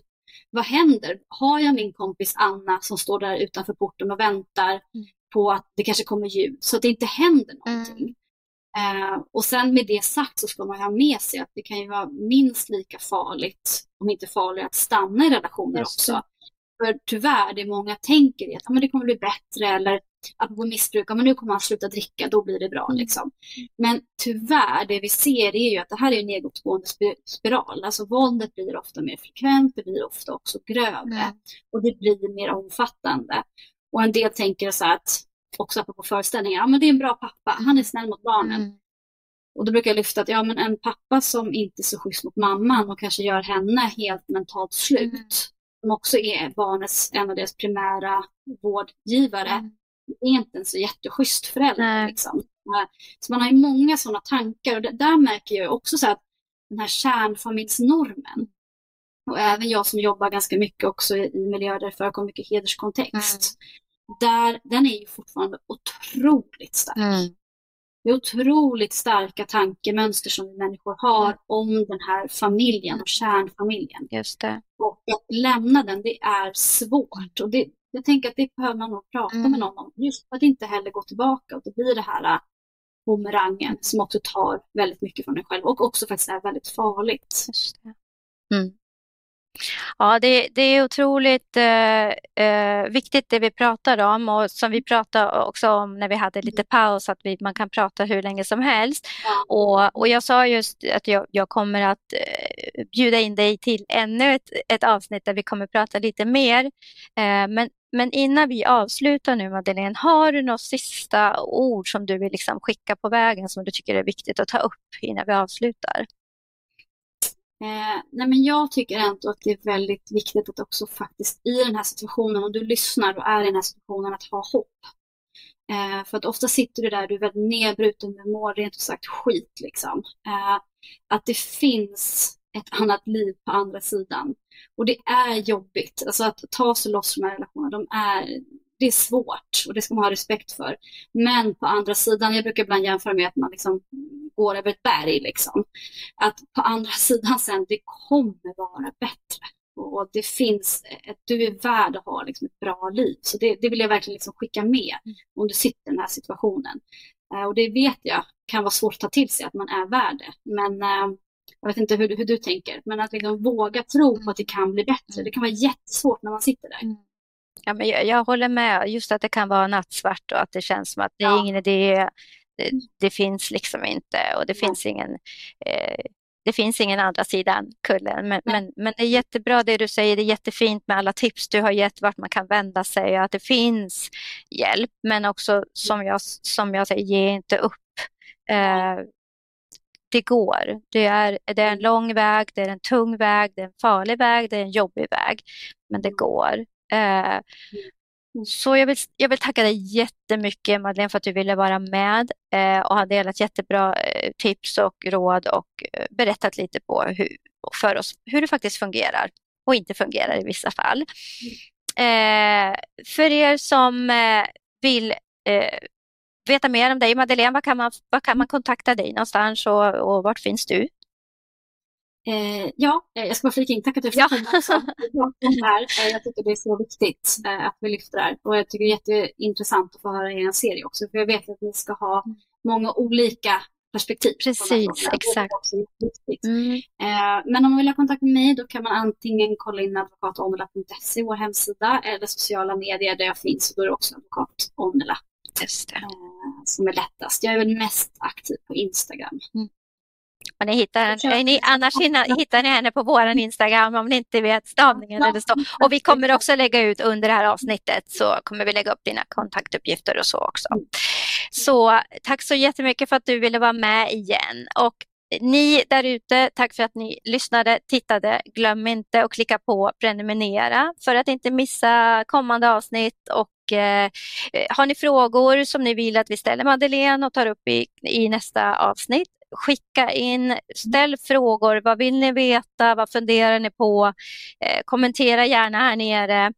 Vad händer? Har jag min kompis Anna som står där utanför porten och väntar mm. på att det kanske kommer ljud så att det inte händer någonting? Mm. Eh, och sen med det sagt så ska man ha med sig att det kan ju vara minst lika farligt, om inte farligare, att stanna i relationer också. För tyvärr, det många tänker är att ja, men det kommer bli bättre eller apropå missbruk, men nu kommer han sluta dricka, då blir det bra. Mm. Liksom. Men tyvärr, det vi ser är ju att det här är en nedåtgående spiral. Alltså våldet blir ofta mer frekvent, det blir ofta också grövre mm. och det blir mer omfattande. Och en del tänker så här att, också apropå föreställningar, ja men det är en bra pappa, han är snäll mot barnen. Mm. Och då brukar jag lyfta att ja, men en pappa som inte är så schysst mot mamman och kanske gör henne helt mentalt slut, mm. som också är barnets, en av deras primära vårdgivare, mm är inte en så jätteschysst förälder. Liksom. Så man har ju många sådana tankar och där märker jag också så att den här kärnfamiljsnormen och även jag som jobbar ganska mycket också i miljöer där det förekommer mycket hederskontext. Mm. Där, den är ju fortfarande otroligt stark. Mm. Det är otroligt starka tankemönster som vi människor har mm. om den här familjen och kärnfamiljen. Just det. Och att lämna den, det är svårt. Och det, jag tänker att det behöver man nog prata mm. med någon om. Just för att inte heller gå tillbaka och det blir det här äh, bumerangen som också tar väldigt mycket från en själv och också faktiskt är väldigt farligt. Just det. Mm. Ja, det, det är otroligt eh, eh, viktigt det vi pratar om och som vi pratade också om när vi hade lite paus, att vi, man kan prata hur länge som helst. Och, och jag sa just att jag, jag kommer att eh, bjuda in dig till ännu ett, ett avsnitt där vi kommer prata lite mer. Eh, men, men innan vi avslutar nu Madeleine, har du några sista ord som du vill liksom skicka på vägen som du tycker är viktigt att ta upp innan vi avslutar? Eh, nej men jag tycker ändå att det är väldigt viktigt att också faktiskt i den här situationen, om du lyssnar och är i den här situationen, att ha hopp. Eh, för att ofta sitter du där, du är väldigt nedbruten, du mår rent ut sagt skit liksom. Eh, att det finns ett annat liv på andra sidan. Och det är jobbigt, alltså att ta sig loss från de här relationerna, de är, det är svårt och det ska man ha respekt för. Men på andra sidan, jag brukar ibland jämföra med att man liksom går över ett berg. Liksom. Att på andra (laughs) sidan sen, det kommer vara bättre. Och det finns, ett, du är värd att ha liksom ett bra liv. Så det, det vill jag verkligen liksom skicka med om du sitter i den här situationen. Eh, och det vet jag kan vara svårt att ta till sig, att man är värd det. Men eh, jag vet inte hur, hur du tänker, men att liksom våga tro på att det kan bli bättre. Det kan vara jättesvårt när man sitter där. Mm. Mm. Ja, men jag, jag, håller med, just att det kan vara nattsvart och att det känns som att det är ja. ingen idé det, det, finns liksom inte och det finns ingen eh, det finns ingen andra sidan kullen. Men, men, men det är jättebra det du säger, det är jättefint med alla tips du har gett vart man kan vända sig och att det finns hjälp. Men också som jag, som jag säger, ge inte upp. Eh, det går. Det är, det är en lång väg, det är en tung väg, det är en farlig väg, det är en jobbig väg. Men det går. Eh, så jag vill, jag vill tacka dig jättemycket Madeleine för att du ville vara med eh, och har delat jättebra eh, tips och råd och eh, berättat lite på hur, för oss hur det faktiskt fungerar och inte fungerar i vissa fall. Eh, för er som eh, vill eh, veta mer om dig Madeleine, var kan man, var kan man kontakta dig någonstans och, och vart finns du? Eh, ja, eh, jag ska bara flika in, tack att du fick komma här. Eh, jag tycker det är så viktigt eh, att vi lyfter det här och jag tycker det är jätteintressant att få höra er serie också för jag vet att ni ska ha många olika perspektiv. Precis, exakt. Mm. Eh, men om man vill ha kontakt med mig då kan man antingen kolla in advokatomela.se, vår hemsida, eller sociala medier där jag finns. Då är det också advokatomela. Just det. Eh, som är lättast. Jag är väl mest aktiv på Instagram. Mm. Och ni hittar, ni, annars hittar ni henne på vår Instagram om ni inte vet stavningen. Eller så. Och vi kommer också lägga ut under det här avsnittet så kommer vi lägga upp dina kontaktuppgifter och så också. Så tack så jättemycket för att du ville vara med igen. Och ni där ute, tack för att ni lyssnade, tittade. Glöm inte att klicka på prenumerera för att inte missa kommande avsnitt och eh, har ni frågor som ni vill att vi ställer Madeleine och tar upp i, i nästa avsnitt skicka in, ställ frågor. Vad vill ni veta? Vad funderar ni på? Eh, kommentera gärna här nere.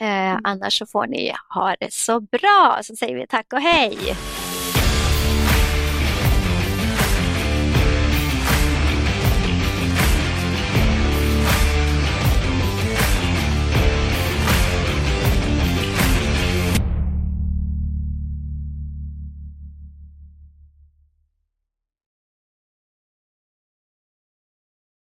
Eh, mm. annars så får ni ha det så bra. Så säger vi tack och hej.